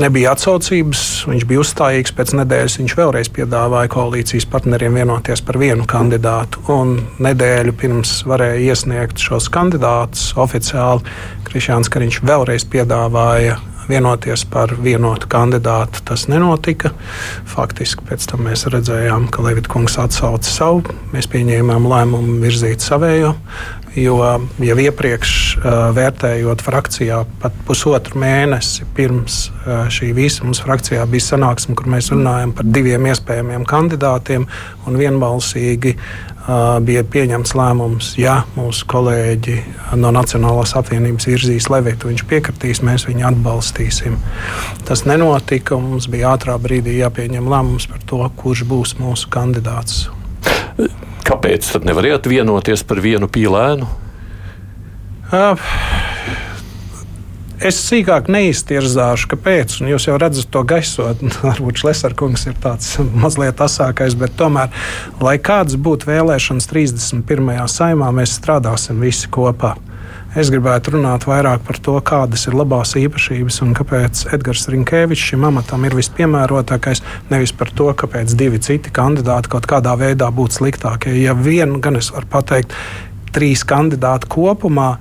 nebija atsaucības, viņš bija uzstājīgs. Pēc nedēļas viņš vēlreiz piedāvāja koalīcijas partneriem vienoties par vienu kandidātu. Un nedēļu pirms varēja iesniegt šos kandidātus oficiāli. Krišāns Kariņš vēlreiz piedāvāja vienoties par vienotu kandidātu. Tas nenotika. Faktiski pēc tam mēs redzējām, ka Levita kungs atsauca savu. Mēs pieņēmām lēmumu virzīt savējo. Jo jau iepriekš, vērtējot frakcijā, pat pusotru mēnesi pirms šī visa mums frakcijā bija sanāksme, kur mēs runājam par diviem iespējamiem kandidātiem un vienbalsīgi bija pieņemts lēmums, ja mūsu kolēģi no Nacionālās apvienības virzīs Levitu, viņš piekritīs, mēs viņu atbalstīsim. Tas nenotika, mums bija ātrā brīdī jāpieņem lēmums par to, kurš būs mūsu kandidāts. Kāpēc tad nevarējāt vienoties par vienu pīlēnu? Es sīkāk neiztirzāšu, kāpēc. Jūs jau redzat to gaisot. Varbūt Šlesarkungs ir tāds mazliet asākais, bet tomēr, lai kādas būtu vēlēšanas 31. saimā, mēs strādāsim visi kopā. Es gribētu runāt vairāk par to, kādas ir labās īpašības un kāpēc Edgars Rinkēvičs šim amatam ir vispiemērotākais. Nevis par to, kāpēc divi citi kandidāti kaut kādā veidā būtu sliktākie. Ja vien, gan es varu pateikt, trīs kandidāti kopumā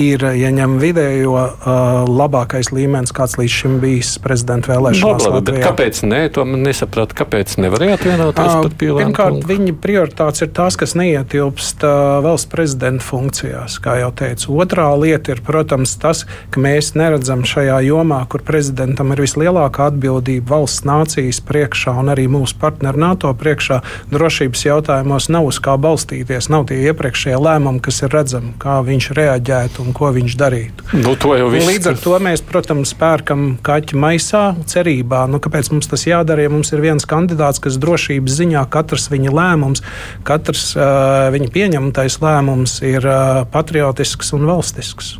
ir, ja ņem vidējo, uh, labākais līmenis, kāds līdz šim bijis prezidenta vēlēšanās. No, labi, kāpēc nē, to man nesaprāt, kāpēc nevarējāt vienoties uh, par pīlēm? Pirmkārt, viņa prioritātes ir tās, kas neietilpst uh, valsts prezidenta funkcijās, kā jau teicu. Otrā lieta ir, protams, tas, ka mēs neredzam šajā jomā, kur prezidentam ir vislielākā atbildība valsts nācijas priekšā un arī mūsu partneru NATO priekšā, drošības jautājumos nav uz kā balstīties, nav tie iepriekšējie lēmumi, kas ir redzami, kā viņš reaģētu un ko viņš darītu. Nu. Līdz ar to mēs, protams, pērkam kaķi maisā, cerībā, nu, kāpēc mums tas jādara, ja mums ir viens kandidāts, kas drošības ziņā katrs viņa lēmums, katrs uh, viņa pieņemtais lēmums ir uh, patriotisks un valstisks.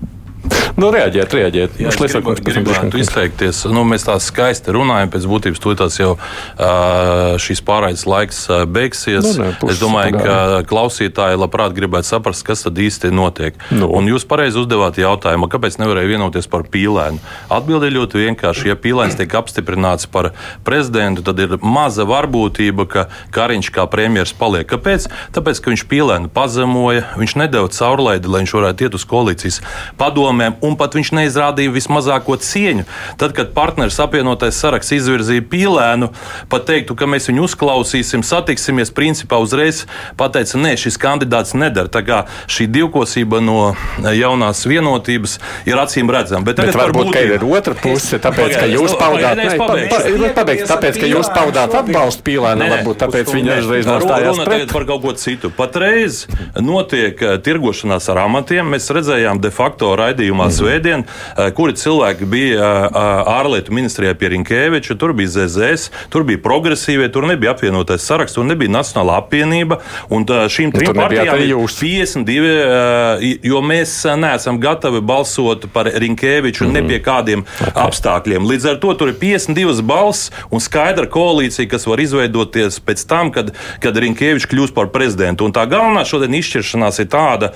Nu, reaģēt, reaģēt. Jā, es gribētu, gribētu izteikties. Nu, mēs tā skaisti runājam, pēc būtības tūlīt jau uh, šīs pārraides laiks beigsies. Nu, ne, es domāju, pagāja. ka klausītāji labprāt gribētu saprast, kas tad īsti notiek. Nu. Un jūs pareizi uzdevāt jautājumu, kāpēc nevarēja vienoties par pīlēnu. Atbilde ir ļoti vienkārši. Ja pīlēns tiek apstiprināts par prezidentu, tad ir maza varbūtība, ka Kariņš kā premjeras paliek. Kāpēc? Tāpēc, ka viņš pīlēnu pazemoja, viņš nedēva caurlaidi, lai viņš varētu iet uz koalīcijas padomu padomēm, un pat viņš neizrādīja vismazāko cieņu. Tad, kad partneris apvienotais saraksts izvirzīja pīlēnu, pat teiktu, ka mēs viņu uzklausīsim, satiksimies, principā uzreiz pateica, nē, šis kandidāts nedara. Tā kā šī divkosība no jaunās vienotības ir acīm redzama. Bet, Bet varbūt būtību. ir otra puse, tāpēc, ka jūs paudāt, ne, pabeigts, tāpēc, ka jūs paudāt atbalstu pīlēnu, varbūt tāpēc viņi uzreiz nostājās pret. Par kaut ko citu. Patreiz notiek eh, tirgošanās ar amatiem. Mēs redzējām de facto raidījumā mm. Svētdien, eh, kuri cilvēki bija eh, ārlietu ministrijā pie Rinkēviča, tur bija ZZS, tur bija progresīvie, tur nebija apvienotais saraksts, tur nebija Nacionāla apvienība. Un šīm trim partijām ir 52, jo mēs neesam gatavi balsot par Rinkēviču mm. ne pie kādiem okay. apstākļiem. Līdz ar to tur ir 52 balss un skaidra koalīcija, kas var izveidoties pēc tam, kad, kad Rinkēvičs kļūs par prezidentu. Un tā galvenā šodien izšķiršanās ir tāda,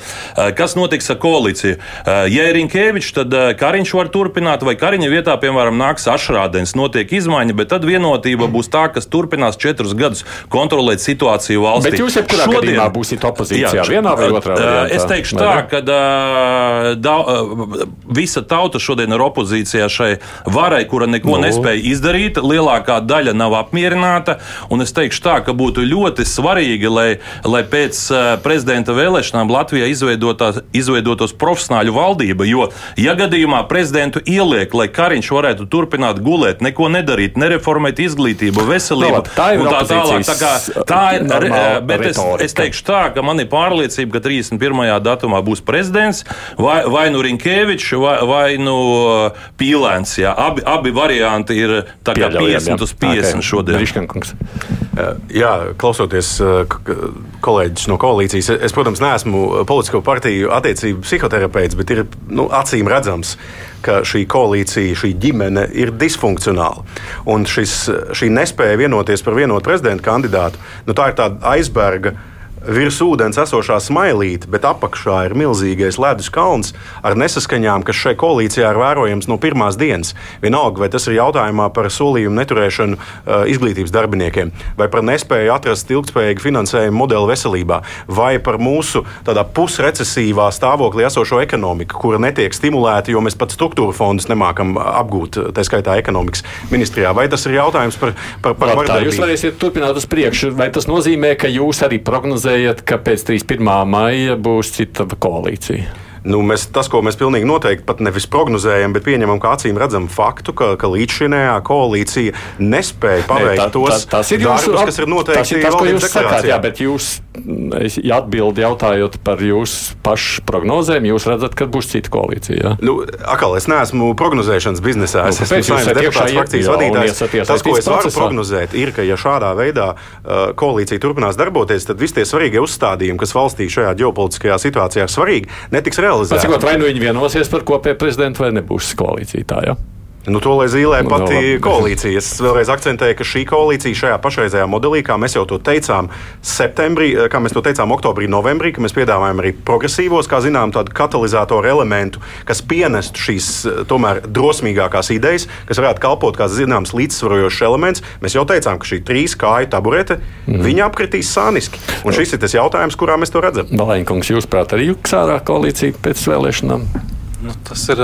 kas notiks ar koalīciju. Ja ir Rinkēvičs, tad Kariņš var turpināt, vai Kariņa vietā, piemēram, nāks Ašrādens, notiek izmaiņa, bet tad vienotība būs tā, kas turpinās četrus gadus kontrolēt situāciju valstī. Bet jūs jebkurā Šodien, gadījumā būsiet opozīcijā, jā, vienā vai otrā? Variantā, es teikšu tā, ka uh, visa tauta šodien ir opozīcijā šai varai, kura neko. Nu. nespēja izdarīt. Lielākā daļa nav apmierināta. Un es teikšu tā, ka būtu ļoti svarīgi, lai, lai pēc prezidenta vēlēšanām Latvijā izveidotos profesionāļu valdība. Jo, ja gadījumā prezidentu ieliek, lai Kariņš varētu turpināt gulēt, neko nedarīt, nereformēt izglītību, veselību, no, tā ir tā tālāk. Tā, kā, tā ir, bet es, es teikšu tā, ka man ir pārliecība, ka 31. datumā būs prezidents vai, vai nu Rinkēvičs vai, vai nu uh, Pīlēns. Jā. Abi, abi varianti ir 50 jā. uz 50 okay. šodien. Riškankungs. Uh, jā, klausoties uh, kolēģis no koalīcijas, es, protams, neesmu politisko partiju attiecību psihoterapeits, bet ir nu, acīm redzams, ka šī koalīcija, šī ģimene ir disfunkcionāla. Un šis, šī nespēja vienoties par vienotu prezidenta kandidātu, nu, tā ir tāda aizberga virs ūdens esošā smailīte, bet apakšā ir milzīgais ledus kalns ar nesaskaņām, kas šai koalīcijā ir vērojams no pirmās dienas. Vienalga, vai tas ir jautājumā par solījumu neturēšanu uh, izglītības darbiniekiem, vai par nespēju atrast ilgspējīgu finansējumu modeli veselībā, vai par mūsu pusrecesīvā stāvoklī esošo ekonomiku, kura netiek stimulēta, jo mēs pat struktūra fondus nemākam apgūt, tā skaitā ekonomikas ministrijā. Vai tas ir jautājums par, par, par vardarbību? Jūs varēsiet turpināt uz priekšu, vai tas nozīmē, ka jūs arī prognozējat? Prognozējat, ka pēc 31. maija būs cita koalīcija? Nu, mēs, tas, ko mēs pilnīgi noteikti pat nevis prognozējam, bet pieņemam kā acīm redzamu faktu, ka, ka līdzšinējā koalīcija nespēja paveikt tā, tos tā, tas ir jūsu, darbus, kas ir noteikti. Tas ir tas, ko jūs sakāt, jā, bet jūs ja atbildi jautājot par jūsu pašu prognozēm, jūs redzat, ka būs cita koalīcija. Jā? Nu, akal, es neesmu prognozēšanas biznesā. Es nu, esmu saimnes deputāts frakcijas vadītājs. Tas, ko es varu procesā. prognozēt, ir, ka ja šādā veidā uh, koalīcija turpinās darboties, tad visi tie svarīgie uzstādījumi, kas valstī šajā ģeopolitiskajā situācijā ir svarīgi, netiks realizēti realizēta. Cikot, vai nu viņi vienosies par kopēju prezidentu, vai nebūs koalīcija tā. Ja? Nu, to lai zīmē nu, pati no, koalīcija. Es vēlreiz akcentēju, ka šī koalīcija šajā pašreizējā modelī, kā mēs jau to teicām, septembrī, kā mēs to teicām oktobrī, novembrī, ka mēs piedāvājam arī progresīvos, kā zinām, tādu katalizatoru elementu, kas pienestu šīs tomēr drosmīgākās idejas, kas varētu kalpot kā zināms līdzsvarojošs elements. Mēs jau teicām, ka šī trīs kāju taburete, mm. viņa apkritīs sāniski. Un šis ir tas jautājums, kurā mēs to redzam. Balēņkungs, jūs prāt, arī jūtas ārā koalīcija pēc vēlēšanām? Nu, tas ir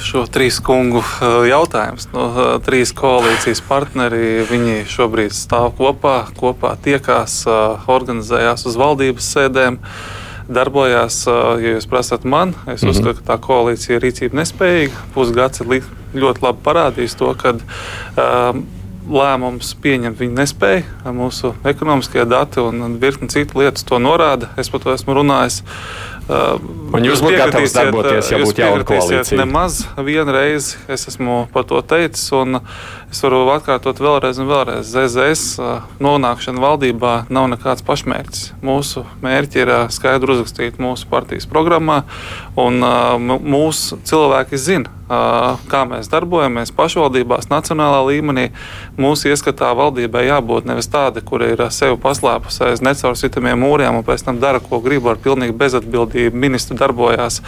šo trīs kungu jautājums. Nu, trīs koalīcijas partneri viņi šobrīd stāv kopā, kopā tiekās, organizējās uz valdības sēdēm. Darbojās, ja jūs prasat man, es mm -hmm. uzskatu, ka tā koalīcija ir rīcība nespējīga. Pusgads ir ļoti labi parādījis to, ka um, lēmumus pieņemt viņi nespēja. Mūsu ekonomiskie dati un virkni citu lietu to norāda. Es par to esmu runājis. Un jūs būtu gatavs darboties, ja būtu jauna koalīcija? Nemaz vienreiz es esmu par to teicis, un es varu atkārtot vēlreiz un vēlreiz. ZZS nonākšana valdībā nav nekāds pašmērķis. Mūsu mērķi ir skaidri uzrakstīt mūsu partijas programmā, un mūsu cilvēki zina, kā mēs darbojamies pašvaldībās, nacionālā līmenī. Mūsu ieskatā valdībai jābūt nevis tāda, kur ir sevi paslēpusi aiz necaursitamiem mūriem un pēc tam dara, ko grib ar pilnīgi bezatbildību ministri darbojās,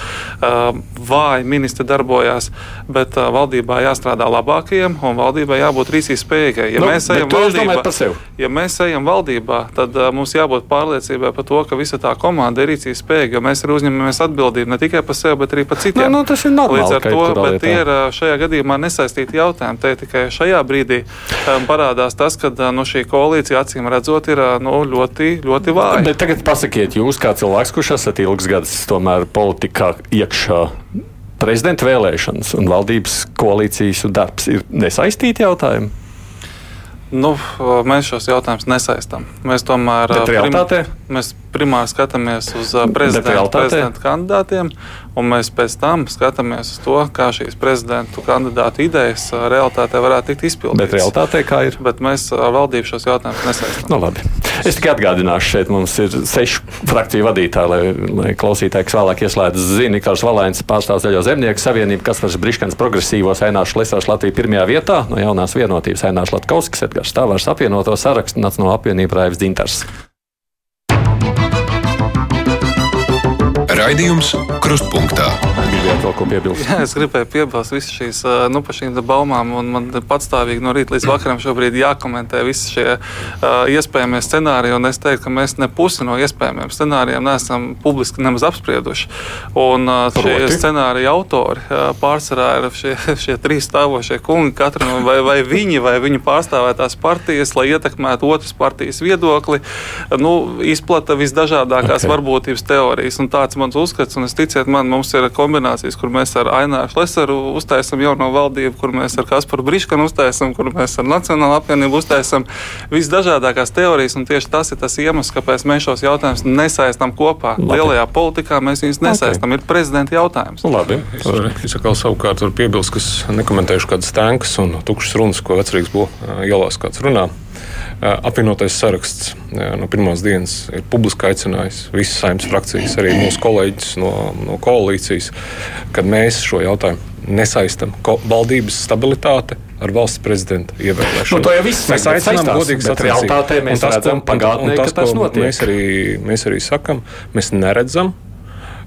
vāji ministri darbojās, bet valdībā jāstrādā labākajiem un valdībai jābūt rīcības spējīgai. Ja, Nu, mēs valdībā, ja mēs ejam valdībā, tad uh, mums jābūt pārliecībai par to, ka visa tā komanda ir rīcības spējīga, mēs arī uzņemamies atbildību ne tikai par sevi, bet arī par citiem. Nu, nu, tas ir normāli, Līdz ar to, bet tie ir šajā gadījumā nesaistīti jautājumi. Te tikai šajā brīdī um, parādās tas, ka uh, no šī koalīcija acīm redzot ir uh, nu, ļoti, ļoti vāja. Bet tagad pasakiet, jūs kā cilvēks, kurš esat ilgs gadus tomēr politikā iekšā, prezidenta vēlēšanas un valdības koalīcijas un darbs ir nesaistīti jautājumi? Nu, mēs šos jautājumus nesaistām. Mēs tomēr Bet prim- realitātē? mēs primāri skatāmies uz prezidenta, prezidenta kandidātiem, un mēs pēc tam skatāmies uz to, kā šīs prezidentu kandidātu idejas realitātē varētu tikt izpildītas. Bet realitātē kā ir? Bet mēs valdību šos jautājumus nesaistām. Nu, labi. es tikai atgādināšu, šeit mums ir sešu frakciju vadītāji, lai, lai klausītāji, kas vēlāk ieslēdz, zina, Kārs Valēns pārstāv Zaļo zemnieku savienību, kas var Briškans progresīvos Aināšu Lesāšu Latviju pirmajā vietā, no jaunās vienotības Aināšu Latkovskis, Edgars Stāvārs apvienoto sarakstu, nāc no apvienība Raivs Dzintars. Raidījums Krustpunktā. Vēl ko piebilst? Jā, es gribēju piebilst visas šīs nu, par šīm baumām, un man patstāvīgi no rīta līdz vakaram šobrīd jākomentē visi šie uh, iespējamie scenāriji. Es teiktu, ka mēs ne pusi no iespējamiem scenārijiem neesam publiski nemaz apsprieduši. Un uh, šie Proti? scenāriju autori uh, pārsvarā ir šie, šie trīs stāvošie kungi, katra no vai, vai viņi vai viņu pārstāvētās partijas, lai ietekmētu otras partijas viedokli, nu, izplata visdažādākās Ok. okay. varbūtības teorijas. Un tāds mans uzskats, un es ticiet man, mums ir kombinācijas, kur mēs ar Aināšu Lesaru uztaisam jauno valdību, kur mēs ar Kasparu Briškanu uztaisam, kur mēs ar Nacionālo apvienību uztaisam visdažādākās teorijas, un tieši tas ir tas iemesls, kāpēc mēs šos jautājumus nesaistām kopā. Labi. Lielajā politikā mēs viņus nesaistām. Ir prezidenta jautājums. Nu, labi. Es, es atkal savukārt varu piebilst, ka nekomentēšu kādas tankas un tukšas runas, ko vecrīgs būs ielās kāds runā. Ā, Apvienotais saraksts ā, no pirmās dienas ir publiski aicinājis visas saimnes frakcijas, arī mūsu kolēģis no, no koalīcijas, kad mēs šo jautājumu nesaistam ko, valdības stabilitāti ar valsts prezidenta ievēlēšanu. Nu, to jau viss mēs aicinām godīgi sacensību. mēs Un tas, redzam ko- pagātnē, un ka tas ko notiek. Mēs arī, mēs arī sakam, mēs neredzam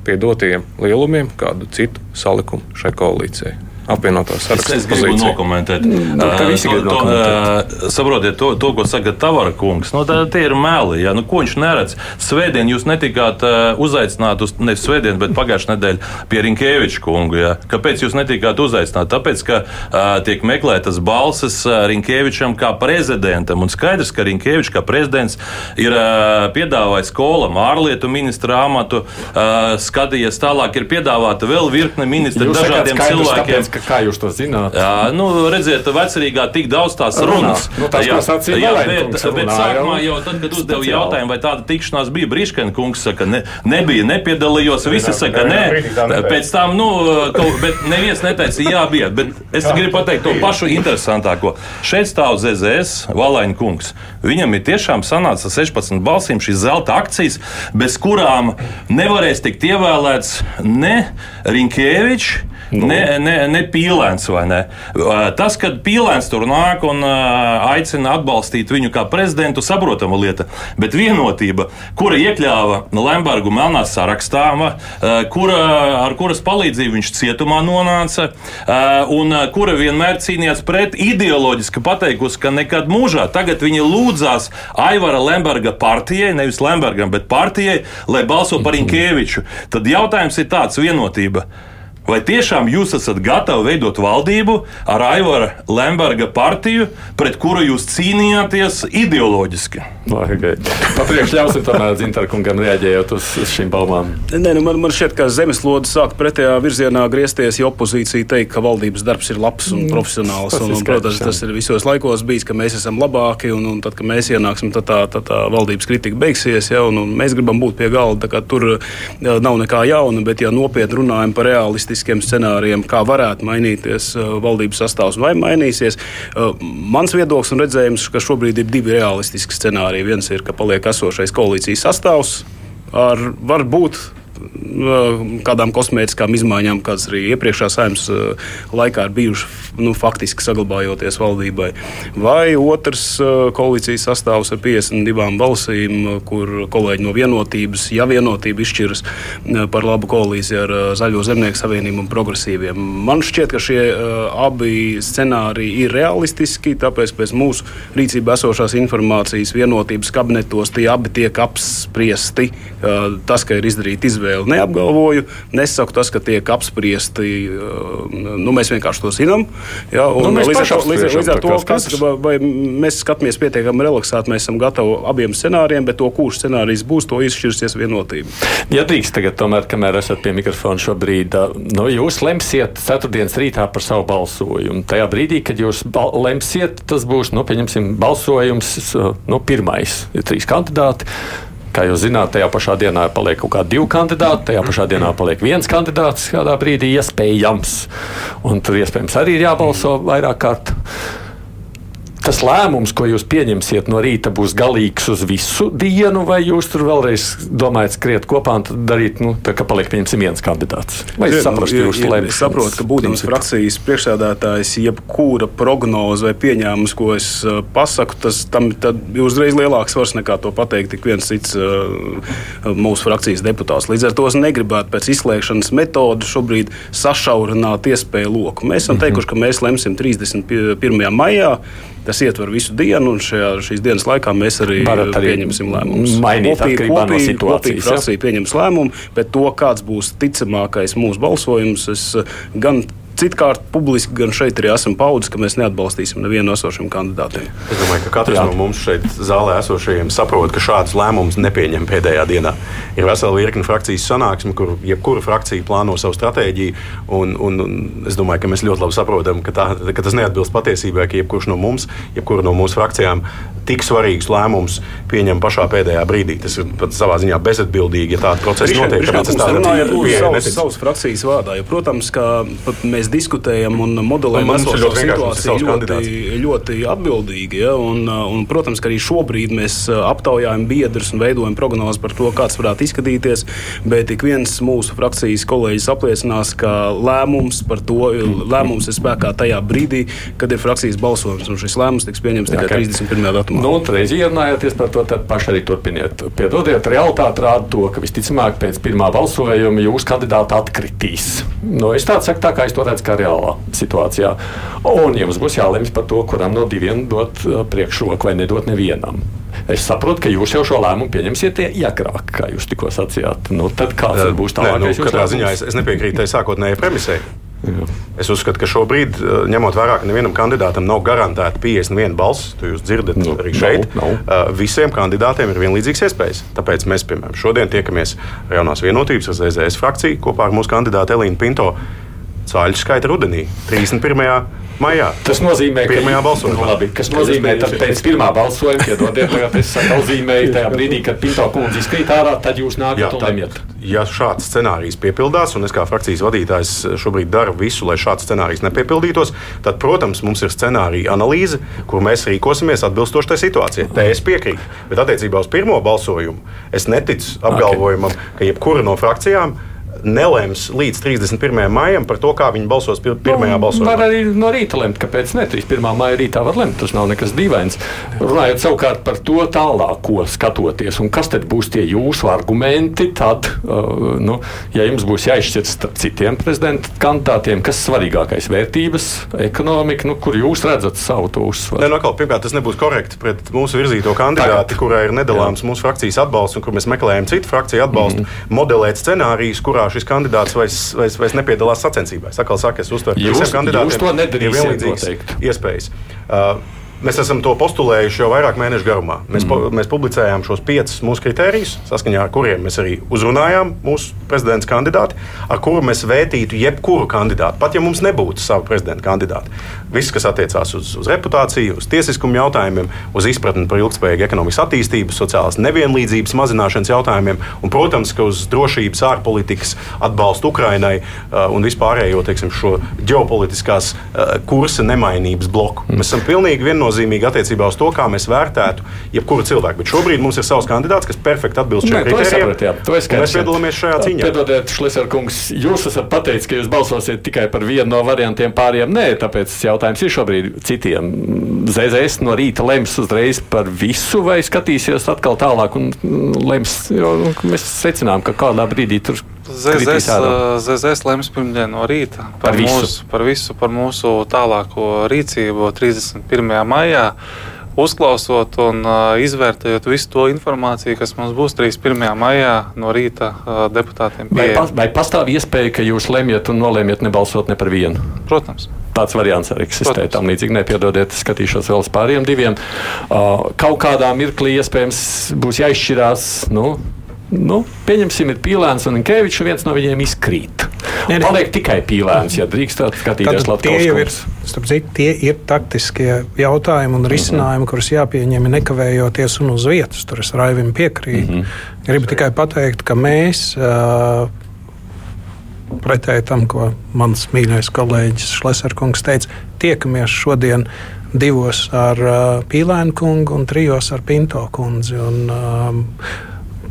pie dotiem lielumiem kādu citu salikumu šai koalīcijai. Apvienotās Es, sarakstu es gribu pozīciju. nokomentēt. Nu, visi to- grib to, nokomentēt. ā, Saprotiet, to, to, ko saka Tavara kungs. Nu, tā, tie ir meli. Ja? Nu, ko viņš neredz? Svētdien jūs netikāt uh, uzaicināti uz, ne svētdien, bet pagājušajā nedēļā pie Rinkēviča kunga. Ja? Kāpēc jūs netikāt uzaicināti? Tāpēc, ka uh, tiek meklētas balsis Rinkēvičam kā prezidentam. Un skaidrs, ka Rinkēvičs kā prezidents ir uh, piedāvājis kolam ārlietu ministra amatu, uh, skatījies tālāk, ir piedāvāta vēl virkne sakāt dažādiem skaidrs, cilvēkiem. tāpēc, ka, kā jūs to zināt? Jā, nu, redziet, vecrīgā tik daudz tās Runā. runas. Nu, tas, jā, sacīja jā, bet, bet runā sākumā jau tad, kad uzdevu jautājumu, vai tāda tikšanās bija, Brīškana kungs saka, ne, nebija, nepiedalījos, visi saka, nē. Pēc tam, nu, kaut, bet neviens neteica, jā, bija. Bet es gribu pateikt to pašu interesantāko. Šeit stāv ZZS Valēņa kungs. Viņam ir tiešām sanāca 16 balsīm šīs zelta akcijas, bez kurām nevarēs tikt ievēlēts ne Rinkēvičs. Nu. Ne, ne, ne pīlēns vai ne. Tas, kad pīlēns tur nāk un aicina atbalstīt viņu kā prezidentu, saprotama lieta. Bet vienotība, kura iekļāva Lembergu melnā sarakstā, kura, ar kuras palīdzību viņš cietumā nonāca, un kura vienmēr cīnījās pret ideoloģiski pateikusi, ka nekad mūžā tagad viņa lūdzās Aivara Lemberga partijai, nevis Lembergam, bet partijai, lai balso par Inkēviču. Tad jautājums ir tāds - vienotība. Vai tiešām jūs esat gatavi veidot valdību ar Aivara Lemberga partiju, pret kuru jūs cīnījāties ideoloģiski? Papriekš ļausim tomēr Zintarkungam reaģējot uz, uz šīm baumām. Nē, nu man, man šķiet, ka zemeslode sāk pretējā virzienā griezties, ja opozīcija teikt, ka valdības darbs ir labs un profesionāls. tas Un, un, protams, tas ir visos laikos bijis, ka mēs esam labāki, un, un tad, kad mēs ienāksim, tad tā, tad tā valdības kritika beigsies. Ja, un, un mēs gribam būt pie galda, tā kā tur jā, nav nekā jauna, bet ja nopietni runājam par realistiskiem scenārijiem, kā varētu mainīties uh, valdības sastāvs, vai mainīsies, uh, mans viedoklis un redzējums, ka šobrīd ir divi realistiski scenāriji. Viens ir, ka paliek esošais koalīcijas sastāvs ar varbūt kādām kosmētiskām izmaiņām, kādas arī iepriekšējā saimnes laikā ir bijušas, nu, faktiski saglabājoties valdībai. Vai otrs koalīcijas sastāvs ar 52 balsīm, kur kolēģi no vienotības, ja vienotība izšķiras par labu koalīciju ar Zaļo zemnieku savienību un progresīviem. Man šķiet, ka šie abi scenāriji ir realistiski, tāpēc pēc mūsu rīcībā esošās informācijas vienotības kabinetos tie abi tiek apspriesti. Tas, ka ir izdarīta izvēle, neapgalvoju. Nesaku tas, ka tiek apspriesti. Nu, mēs vienkārši to zinām. Ja, nu, līdz, ar, līdz, līdz ar to, kas, vai mēs skatāmies pietiekami relaksēti, mēs esam gatavi abiem scenārijiem, bet to, kurš scenārijs būs, to izšķirsies vienotība. Ja drīkst tagad, tomēr, kamēr esat pie mikrofona šobrīd, nu, jūs lemsiet ceturtdienas rītā par savu balsojumu. Tajā brīdī, kad jūs lemsiet, tas būs, nu, pieņemsim, balsojums, nu, pirmais, ir trīs kandidāti. Kā jūs zināt, tajā pašā dienā paliek kaut kādi divi kandidāti, tajā pašā dienā paliek viens kandidāts, kādā brīdī iespējams. Un tur iespējams arī ir jābalso vairāk kārt tas lēmums, ko jūs pieņemsiet no rīta, būs galīgs uz visu dienu, vai jūs tur vēlreiz domājat skriet kopā un darīt, nu, tā kā paliek pieņemsim viens kandidāts? Vai es saprotu, jūsu lēmumu? Es saprotu, ka būdams frakcijas priekšsēdētājs, jebkura prognoze vai pieņēmums, ko es uh, pasaku, tas tam ir uzreiz lielāks svars nekā to pateikt tik viens cits uh, mūsu frakcijas deputāts. Līdz ar to es negribētu pēc izslēgšanas metodu šobrīd sašaurināt iespēju loku. Mēs esam -hmm. teikuši, ka mēs lemsim 31. maijā. Tas ietver visu dienu, un šajā, šīs dienas laikā mēs arī, arī pieņemsim lēmumus. Mainīt kopīgi, kopīgi, no situācijas. Frakcija pieņems lēmumu, bet to, kāds būs ticamākais mūsu balsojums, es gan Citkārt, publiski gan šeit arī esam paudis, ka mēs neatbalstīsim nevienu no esošiem kandidātiem. Es domāju, ka katrs Jā. no mums šeit zālē esošajiem saprot, ka šādus lēmumus nepieņem pēdējā dienā. Ir vesela virkne frakcijas sanāksme, kur jebkura frakcija plāno savu stratēģiju. Un, un, un es domāju, ka mēs ļoti labi saprotam, ka, tā, ka tas neatbilst patiesībai, ka jebkurš no mums, jebkura no mūsu frakcijām tik svarīgus lēmumus pieņem pašā pēdējā brīdī. Tas ir pat savā ziņā bezatbildīgi, ja tāda procesa notiek. Tāpēc es tādu runāju savas frakcijas vārdā. Jo, protams, ka mēs mēs diskutējam un modelējam esošo situāciju ļoti, ļoti atbildīgi. Ja? Un, un, protams, ka arī šobrīd mēs aptaujājam biedrus un veidojam prognozes par to, kāds varētu izskatīties. Bet ik viens mūsu frakcijas kolēģis apliecinās, ka lēmums par to lēmums ir spēkā tajā brīdī, kad ir frakcijas balsojums. Un šis lēmums tiks pieņemts tikai 31. datumā. Nu, reiz ierunājāties par to, tad paši arī turpiniet. Piedodiet, realitāte rāda to, ka visticamāk pēc pirmā balsojuma jūsu kandidāti atkritīs. Nu, es tā saku, tā kā es to redzu redz, kā reālā situācijā. Un jums būs jālemj par to, kuram no diviem dot uh, priekšroku vai nedot nevienam. Es saprotu, ka jūs jau šo lēmumu pieņemsiet iekrāk, kā jūs tikko sacījāt. Nu, tad kāds uh, būs tālākais? Nu, ziņā es, es nepiekrītu tai sākotnējai premisei. Jā. Es uzskatu, ka šobrīd, uh, ņemot vērā, ka nevienam kandidātam nav garantēta 51 balss, to jūs dzirdat nu, arī šeit, nav, nav. visiem kandidātiem ir vienlīdzīgas iespējas. Tāpēc mēs, piemēram, šodien tiekamies jaunās vienotības ar ZZS frakciju kopā ar mūsu kandidātu Elīnu Pinto cāļu skaita rudenī, 31. Maijā. Tas nozīmē, ka pirmajā balsojumā. Nu, labi, kas nozīmē, ka pēc pirmā balsojuma, piedodiet, tagad es nozīmēju tajā brīdī, kad Pinto kundze izkrīt ārā, tad jūs nākat un lemjat. Ja šāds scenārijs piepildās, un es kā frakcijas vadītājs šobrīd daru visu, lai šāds scenārijs nepiepildītos, tad, protams, mums ir scenārija analīze, kur mēs rīkosimies atbilstoši tai situācijai. Te es piekrītu. Bet attiecībā uz pirmo balsojumu es neticu apgalvojumam, okay. ka jebkura no frakcijām nelems līdz 31. maijam par to, kā viņi balsos pir pirmajā nu, balsojumā. Var arī no rīta lemt, kāpēc ne 31. maija rītā var lemt. Tas nav nekas dīvains. Runājot savukārt par to tālāko skatoties, un kas tad būs tie jūsu argumenti, tad, uh, nu, ja jums būs jāizšķir starp citiem prezidenta kandidātiem, kas svarīgākais - vērtības, ekonomika, nu, kur jūs redzat savu to uzsvaru? Ne, no, nu, pirmkārt, tas nebūs korekti pret mūsu virzīto kandidāti, Tagad. kurai ir nedalāms Jā. mūsu frakcijas atbalsts un kur mēs meklējam citu frakciju atbalstu, mm -hmm. modelēt scenārijus, kurā šis kandidāts vairs, vairs, vairs nepiedalās sacensībās. Atkal saka, es uztveru, ka visiem kandidātiem ir vienlīdzīgas iespējas. Uh, Mēs esam to postulējuši jau vairāk mēnešu garumā. Mēs, mm. po, mēs publicējām šos piecus mūsu kritērijus, saskaņā ar kuriem mēs arī uzrunājām mūsu prezidenta kandidāti, ar kuru mēs vērtītu jebkuru kandidātu, pat ja mums nebūtu savu prezidenta kandidātu. Viss, kas attiecās uz, uz reputāciju, uz tiesiskumu jautājumiem, uz izpratni par ilgspējīgu ekonomikas attīstību, sociālās nevienlīdzības mazināšanas jautājumiem un, protams, uz drošības, ārpolitikas atbalstu Ukrainai uh, un vispārējo teiksim, šo ģeopolitiskās uh, kursa nemainības bloku. Mēs esam pilnīgi vienoti viennozīmīgi attiecībā uz to, kā mēs vērtētu jebkuru cilvēku. Bet šobrīd mums ir savs kandidāts, kas perfekti atbilst šiem kritērijiem. Mēs piedalāmies šajā cīņā. Piedodiet, Šleserkungs, jūs esat pateicis, ka jūs balsosiet tikai par vienu no variantiem, pāriem nē, tāpēc jautājums ir šobrīd citiem. ZZS no rīta lems uzreiz par visu vai skatīsies atkal tālāk un lems, jo mēs secinām, ka kādā brīdī tur ZZS, ZZS lems pirmdien no rīta par, par, visu. Mūsu, par visu, par mūsu tālāko rīcību 31. maijā. Uzklausot un uh, izvērtējot visu to informāciju, kas mums būs 31. maijā no rīta uh, deputātiem. Vai, pas, vai pastāv iespēja, ka jūs lemjat un nolēmiet nebalsot ne par vienu? Protams. Tāds variants arī eksistē. Tam līdzīgi nepiedodiet, skatīšos vēl uz pāriem diviem. Uh, kaut kādā mirklī iespējams būs jāizšķirās. Nu, Nu, pieņemsim, ir pīlēns un Kevičs, viens no viņiem izkrīt. Nē. Paliek tikai pīlēns, ja drīkst skatīties Latvijas monētu. Tie ir taktiskie jautājumi un risinājumi, mm -hmm. kurus jāpieņem nekavējoties un uz vietas. Tur es Raivim piekrītu. Mm -hmm. Gribu tikai pateikt, ka mēs. Uh, Pretēji tam, ko mans mīļākais kolēģis Šleserkungs teica, tiekamies šodien divos ar uh, Pīlēnu kungu un trijos ar Pinto kundzi. Un, uh,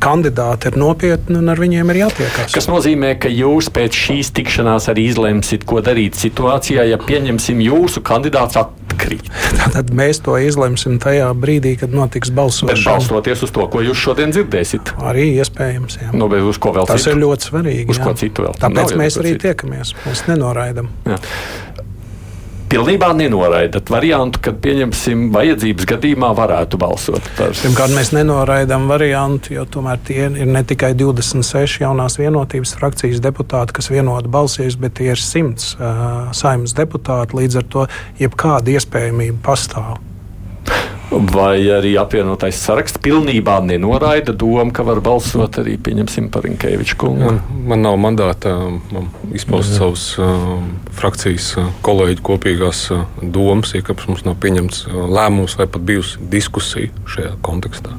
kandidāti ir nopietni un ar viņiem ir jātiekās. Tas nozīmē, ka jūs pēc šīs tikšanās arī izlemsiet, ko darīt situācijā, ja pieņemsim jūsu kandidāts atkrīt. Tad mēs to izlemsim tajā brīdī, kad notiks balsošana. Bet balstoties uz to, ko jūs šodien dzirdēsiet. Arī iespējams. Jā. Nu, uz ko vēl Tas citu? ir ļoti svarīgi. Uz jā. ko citu vēl? Tāpēc mēs arī citu. tiekamies. Mēs nenoraidam. Jā pilnībā nenoraidat variantu, kad pieņemsim vajadzības gadījumā varētu balsot par. Pirmkārt, mēs nenoraidām variantu, jo tomēr tie ir ne tikai 26 jaunās vienotības frakcijas deputāti, kas vienoti balsīs, bet tie ir 100 uh, saimnes deputāti. Līdz ar to jebkāda iespējamība pastāv vai arī apvienotais saraksts pilnībā nenoraida domu, ka var balsot arī par Rinkēviču kungu. Man, man nav mandāta man izpaust Jā. savus uh, frakcijas kolēģu kopīgās uh, domas, ja mums nav pieņemts lēmums vai pat bijusi diskusija šajā kontekstā.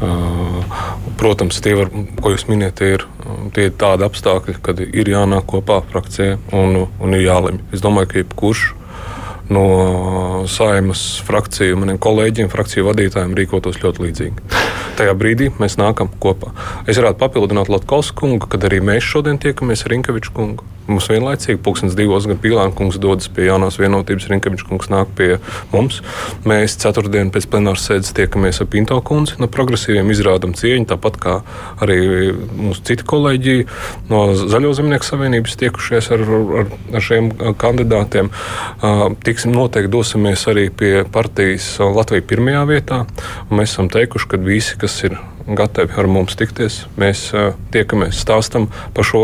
Uh, protams, tie, var, ko jūs minējat, ir, tie ir tādi apstākļi, kad ir jānāk kopā frakcijai un, un ir jālemj. Es domāju, ka jebkurš no saimas frakciju, maniem kolēģiem, frakciju vadītājiem rīkotos ļoti līdzīgi. Tajā brīdī mēs nākam kopā. Es varētu papildināt Latvijas kungu, kad arī mēs šodien tiekamies ar Rinkeviču kungu. Mums vienlaicīgi, pulkstenis divos, gan Pīlāna kungs dodas pie jaunās vienotības, Rinkeviča kungs nāk pie mums. Mēs ceturtdien pēc plenāras sēdes tiekamies ar Pinto kundzi. No progresīviem izrādām cieņu, tāpat kā arī mūsu citi kolēģi no Zaļo zemnieku savienības tiekušies ar, ar, ar šiem kandidātiem. Tiksim, noteikti dosimies arī pie partijas Latvijas pirmajā vietā. Mēs esam teikuši, ka visi, kas ir gatavi ar mums tikties. Mēs uh, tiekamies, stāstam par šo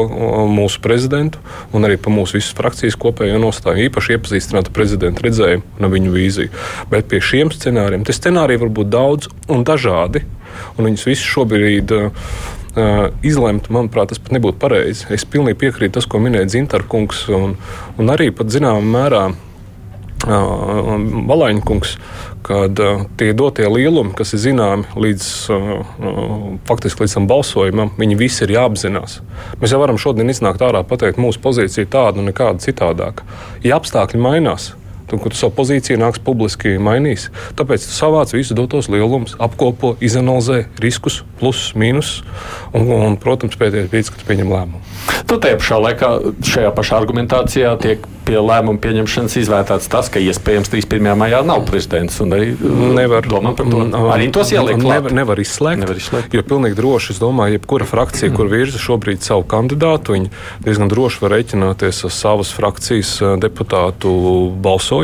mūsu prezidentu un arī par mūsu visas frakcijas kopējo nostāju. Īpaši iepazīstināt prezidenta redzējumu un viņu vīziju. Bet pie šiem scenārijiem, tie scenāriji var būt daudz un dažādi, un viņus visus šobrīd. Uh, izlemt, manuprāt, tas pat nebūtu pareizi. Es pilnīgi piekrītu tas, ko minēja Zintarkungs, un, un arī pat zināmā mērā Valaņkungs, kad tie dotie lielumi, kas ir zināmi līdz, faktiski līdz tam balsojumam, viņi visi ir jāapzinās. Mēs jau varam šodien iznākt ārā un pateikt, mūsu pozīcija tāda un nekāda citādāka. Ja apstākļi mainās, tad, kad tu savu pozīciju nāks publiski mainīs, tāpēc tu savāc visus dotos lielumus, apkopo, izanalizē riskus, plusus, mīnusus un, un, protams, pēdējais brīdis, kad pieņem lēmumu. Tu tajā pašā laikā, šajā pašā argumentācijā, tiek pie lēmuma pieņemšanas izvērtēts tas, ka iespējams 31. maijā nav prezidents. Arī nevar domāt par to. Arī tos ielikt. Nevar, nevar, izslēgt, nevar izslēgt. Jo pilnīgi droši, es domāju, jebkura frakcija, kur virza šobrīd savu kandidātu, viņi diezgan droši var reiķināties ar savas frakcijas eh, deputātu balsojumu.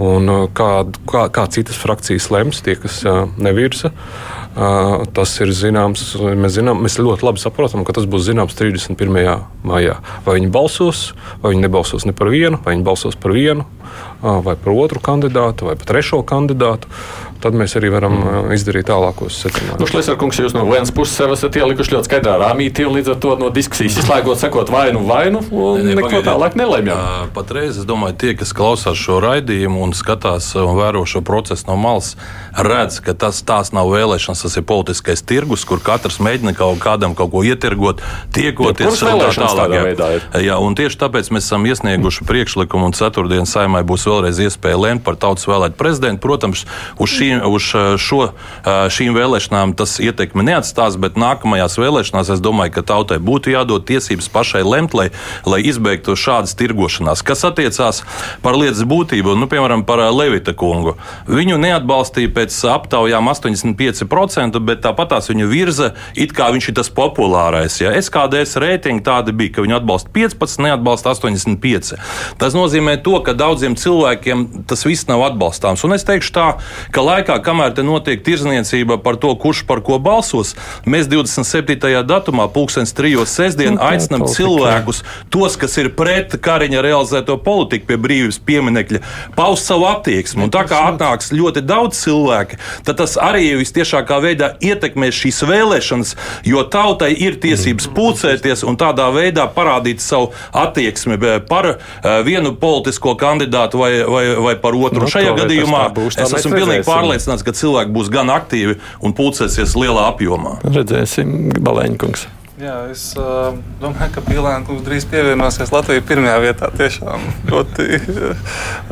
Un kā, kā, kā citas frakcijas lems, tie, kas eh, nevirza. Uh, Tas ir zināms. Mēs, zinām, mēs ļoti labi saprotam, ka tas būs zināms 31. maijā. Vai viņi balsos, vai viņi nebalsos ne par vienu, vai viņi balsos par vienu, vai par otru kandidātu, vai par trešo kandidātu tad mēs arī varam mm. izdarīt tālākos secinājumus. Nu, Šlēsarkungs, jūs no vienas puses sev esat ielikuši ļoti skaidrā rāmītī, līdz ar to no diskusijas izslēgot, sakot vainu, vainu, un ne, ne, neko tālāk nelēmjam. Patreiz es domāju, tie, kas klausās šo raidījumu un skatās un vēro šo procesu no malas, redz, ka tas tās nav vēlēšanas, tas ir politiskais tirgus, kur katrs mēģina kaut kādam kaut ko ietirgot, tiekoties un tā tālāk. Jā. Jā, un tieši tāpēc mēs esam iesnieguši priekšlikumu, un ceturtdien saimai būs vēlreiz iespēja lemt par tautas vēlētu prezidentu. Protams, uz, šīm, uz šo, šīm vēlēšanām tas ietekmi neatstās, bet nākamajās vēlēšanās es domāju, ka tautai būtu jādod tiesības pašai lemt, lai, lai izbeigtu šādas tirgošanās. Kas attiecās par lietas būtību, nu, piemēram, par Levita kungu. Viņu neatbalstīja pēc aptaujām 85%, bet tāpat tās viņu virza, it kā viņš ir tas populārais. Ja? SKDS reitingi tādi bija, ka viņu atbalsta 15, neatbalsta 85. Tas nozīmē to, ka daudziem cilvēkiem tas viss nav atbalstāms. Un es teikšu tā, ka laikā, kamēr te notiek tirzniecība par to, kurš par ko balsos, mēs 27. datumā, pulkstenis trijos sestdien, nu, aicinām cilvēkus, tos, kas ir pret Kariņa realizēto politiku pie brīvības pieminekļa, paust savu attieksmi. Un tā kā atnāks ļoti daudz cilvēku, tad tas arī visciešākā veidā ietekmēs šīs vēlēšanas, jo tautai ir tiesības pulcēties un tādā veidā parādīt savu attieksmi par eh, vienu politisko kandidātu vai, vai, vai par otru. Nu, Šajā gadījumā es esmu pilnīgi pārliecināts, ka cilvēki būs gan aktīvi un pulcēsies lielā apjomā. Redzēsim, Balēņkungs. Jā, es uh, domāju, ka Pīlāns drīz pievienosies Latvijai pirmajā vietā. Tiešām ļoti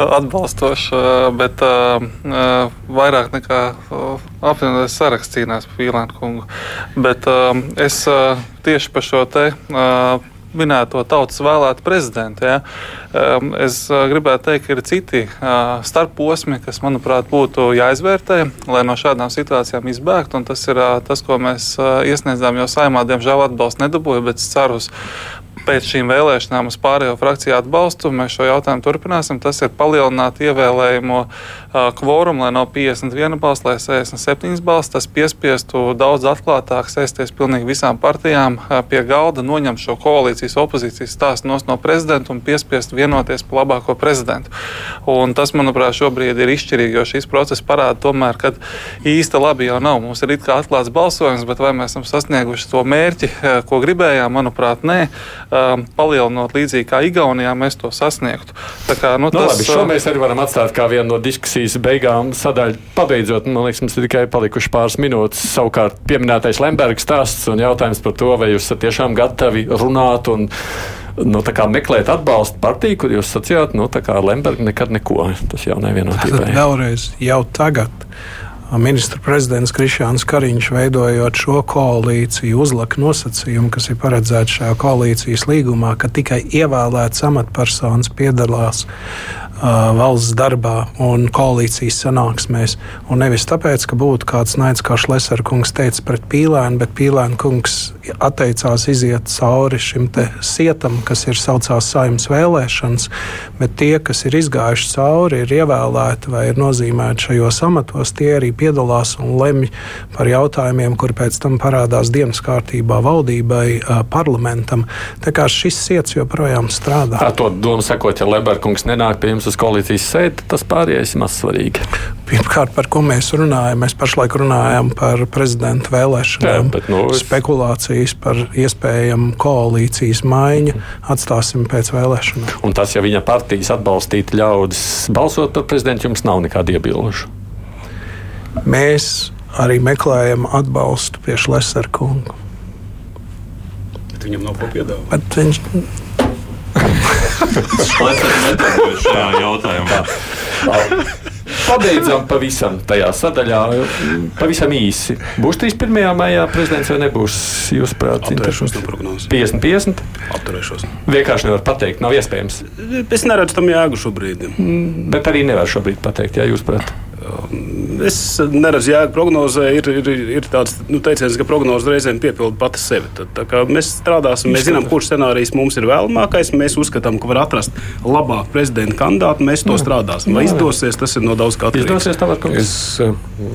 atbalstoši, bet uh, vairāk nekā uh, apvienotais saraksts cīnās par Pīlānu kungu. Bet uh, es uh, tieši par šo te. Uh, minēto tautas vēlētu prezidentu. Ja. Es uh, gribētu teikt, ka ir citi uh, starposmi, kas, manuprāt, būtu jāizvērtē, lai no šādām situācijām izbēgtu. Tas ir uh, tas, ko mēs iesniedzām, jo saimā, diemžēl, atbalstu nedabūju, bet ceru uz pēc šīm vēlēšanām uz pārējo frakciju atbalstu. Mēs šo jautājumu turpināsim. Tas ir palielināt ievēlējumu kvorumu, lai nav 51 balss, lai 67 balss. Tas piespiestu daudz atklātāk sēsties pilnīgi visām partijām pie galda, noņemt šo koalīcijas opozīcijas stāstu no prezidenta un piespiest vienoties par labāko prezidentu. Un tas, manuprāt, šobrīd ir izšķirīgi, jo šīs process parāda tomēr, ka īsti labi jau nav. Mums ir it kā atklāts balsojums, bet vai mēs esam sasnieguši to mērķi, ko gribējām, manuprāt, nē um, palielinot līdzīgi kā Igaunijā, mēs to sasniegtu. Tā kā, nu, nu, tas, labi, šo mēs arī varam atstāt kā vienu no diskusijas beigām sadaļu. Pabeidzot, man liekas, mums ir tikai palikuši pāris minūtes. Savukārt pieminētais Lemberga stāsts un jautājums par to, vai jūs esat tiešām gatavi runāt un nu, meklēt atbalstu partiju, kur jūs sacījāt, nu, tā kā Lemberga nekad neko. Tas jau nevienotībai. Vēlreiz, jau tagad ministra prezidents Krišāns Kariņš veidojot šo koalīciju, uzlika nosacījumu, kas ir paredzēts šajā koalīcijas līgumā, ka tikai ievēlēts amatpersonas piedalās valsts darbā un koalīcijas sanāksmēs. Un nevis tāpēc, ka būtu kāds naids, kā Šlesera kungs teica pret pīlēnu, bet pīlēna kungs atteicās iziet cauri šim sietam, kas ir saucās saimnes vēlēšanas, bet tie, kas ir izgājuši cauri, ir ievēlēti vai ir nozīmēti šajos amatos, tie arī piedalās un lemj par jautājumiem, kur pēc tam parādās dienas kārtībā valdībai, parlamentam. Tā kā šis siets joprojām strādā. Tā to domu sakot, ja Leberkungs nenāk pie jums uz koalīcijas sēdi, tas pārējais ir maz svarīgi. Pirmkārt, par ko mēs runājam? Mēs pašlaik runājam par prezidenta vēlēšanām, Jā, bet, nu, es... spekulācijas par iespējamu koalīcijas maiņu atstāsim pēc vēlēšanām. Un tas, ja viņa partijas atbalstīti ļaudis balsot par prezidentu, jums nav nekāda iebilduša. Mēs arī meklējam atbalstu pie Šlesera kunga. Bet viņam nav ko piedāvāt. Viņš šajā jautājumā. Pabeidzam pavisam tajā sadaļā. Pavisam īsi. Būs 31. maijā prezidents vai nebūs? Jūs prāt, Atturēšos no prognozes. 50, 50? Atturēšos. Vienkārši nevar pateikt, nav iespējams. Es neredzu tam jēgu šobrīd. Mm, bet arī nevar šobrīd pateikt, ja jūs prāt. Es neredzu jēgu prognozē. Ir, ir, ir tāds nu, teiciens, ka prognoze reizēm piepilda pati sevi. Tad, mēs strādāsim, mēs zinām, kurš scenārijs mums ir vēlamākais. Mēs uzskatām, ka var atrast labāku prezidenta kandidātu. Mēs to strādāsim. Vai izdosies, tas ir no daudz kā atkarīgs. Izdosies tālāk, es,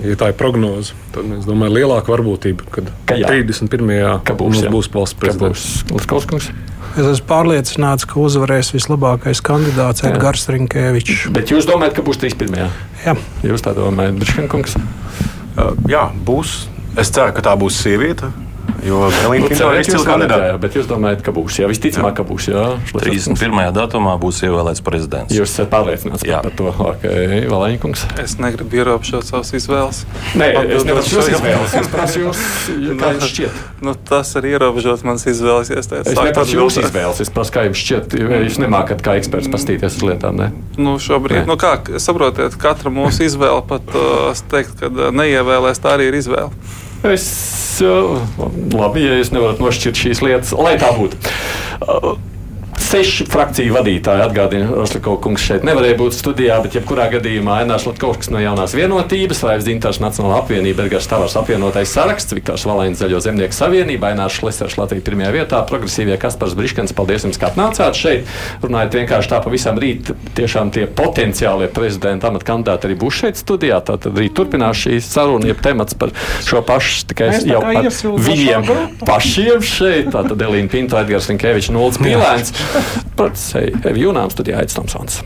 ja tā ir prognoze, tad es domāju, lielāka varbūtība, kad ka jā. 31. Ka būs, mums jā. būs valsts prezidents. Būs, Es esmu pārliecināts, ka uzvarēs vislabākais kandidāts Edgars Rinkevičs. Bet jūs domājat, ka būs 31. Jā. Jūs tā domājat, Briškankungs? Uh, jā, būs. Es ceru, ka tā būs sieviete. Jo Elīna Pinto ir izcila kandidāta. Bet jūs domājat, ka būs? Jā, visticamāk, ka būs. Jā, 31. datumā būs ievēlēts prezidents. Jūs esat pārliecināts Jā. par to, okay, Valēņkungs? Es negribu ierobežot savas izvēles. Nē, es neprasu šo jūs jautājumu. izvēles. Es prasu jūs, kā jums šķiet. Nu, tas ir ierobežot manas izvēles. Es, Es neprasu jūsu izvēles. Es prasu, kā jums šķiet. jo Jūs nemākat kā eksperts pastīties uz lietām. Ne? Nu, šobrīd, nu kā, saprotiet, katra mūsu izvēle, pat uh, es teiktu, ka uh, neievēlēs, tā arī ir izvēle. Es uh, labi, ja jūs nevarat nošķirt šīs lietas, lai tā būtu. Seši frakciju vadītāji atgādina, ka Roslīkovs kungs šeit nevarēja būt studijā, bet jebkurā gadījumā Ainārs Latkovskis no jaunās vienotības, Raivs Zintārs Nacionāla apvienība, Edgars Tavars apvienotais saraksts, Viktors Valēns Zaļo zemnieku savienība, Ainārs Šlesers Latvija pirmajā vietā, progresīvie Kaspars Briškans, paldies jums, ka atnācāt šeit. Runājot vienkārši tā pavisam rīt, tiešām tie potenciālie prezidenta amata kandidāti arī būs šeit studijā. Tātad rīt turpinās šī saruna, jeb temats par šo pašu, tikai jau par viņiem pašiem šeit. Tātad Elīna Pinto, Edgars Linkevičs, Nulles Pīlēns. Pats Evi Jūnām studijā Aits Tomsons.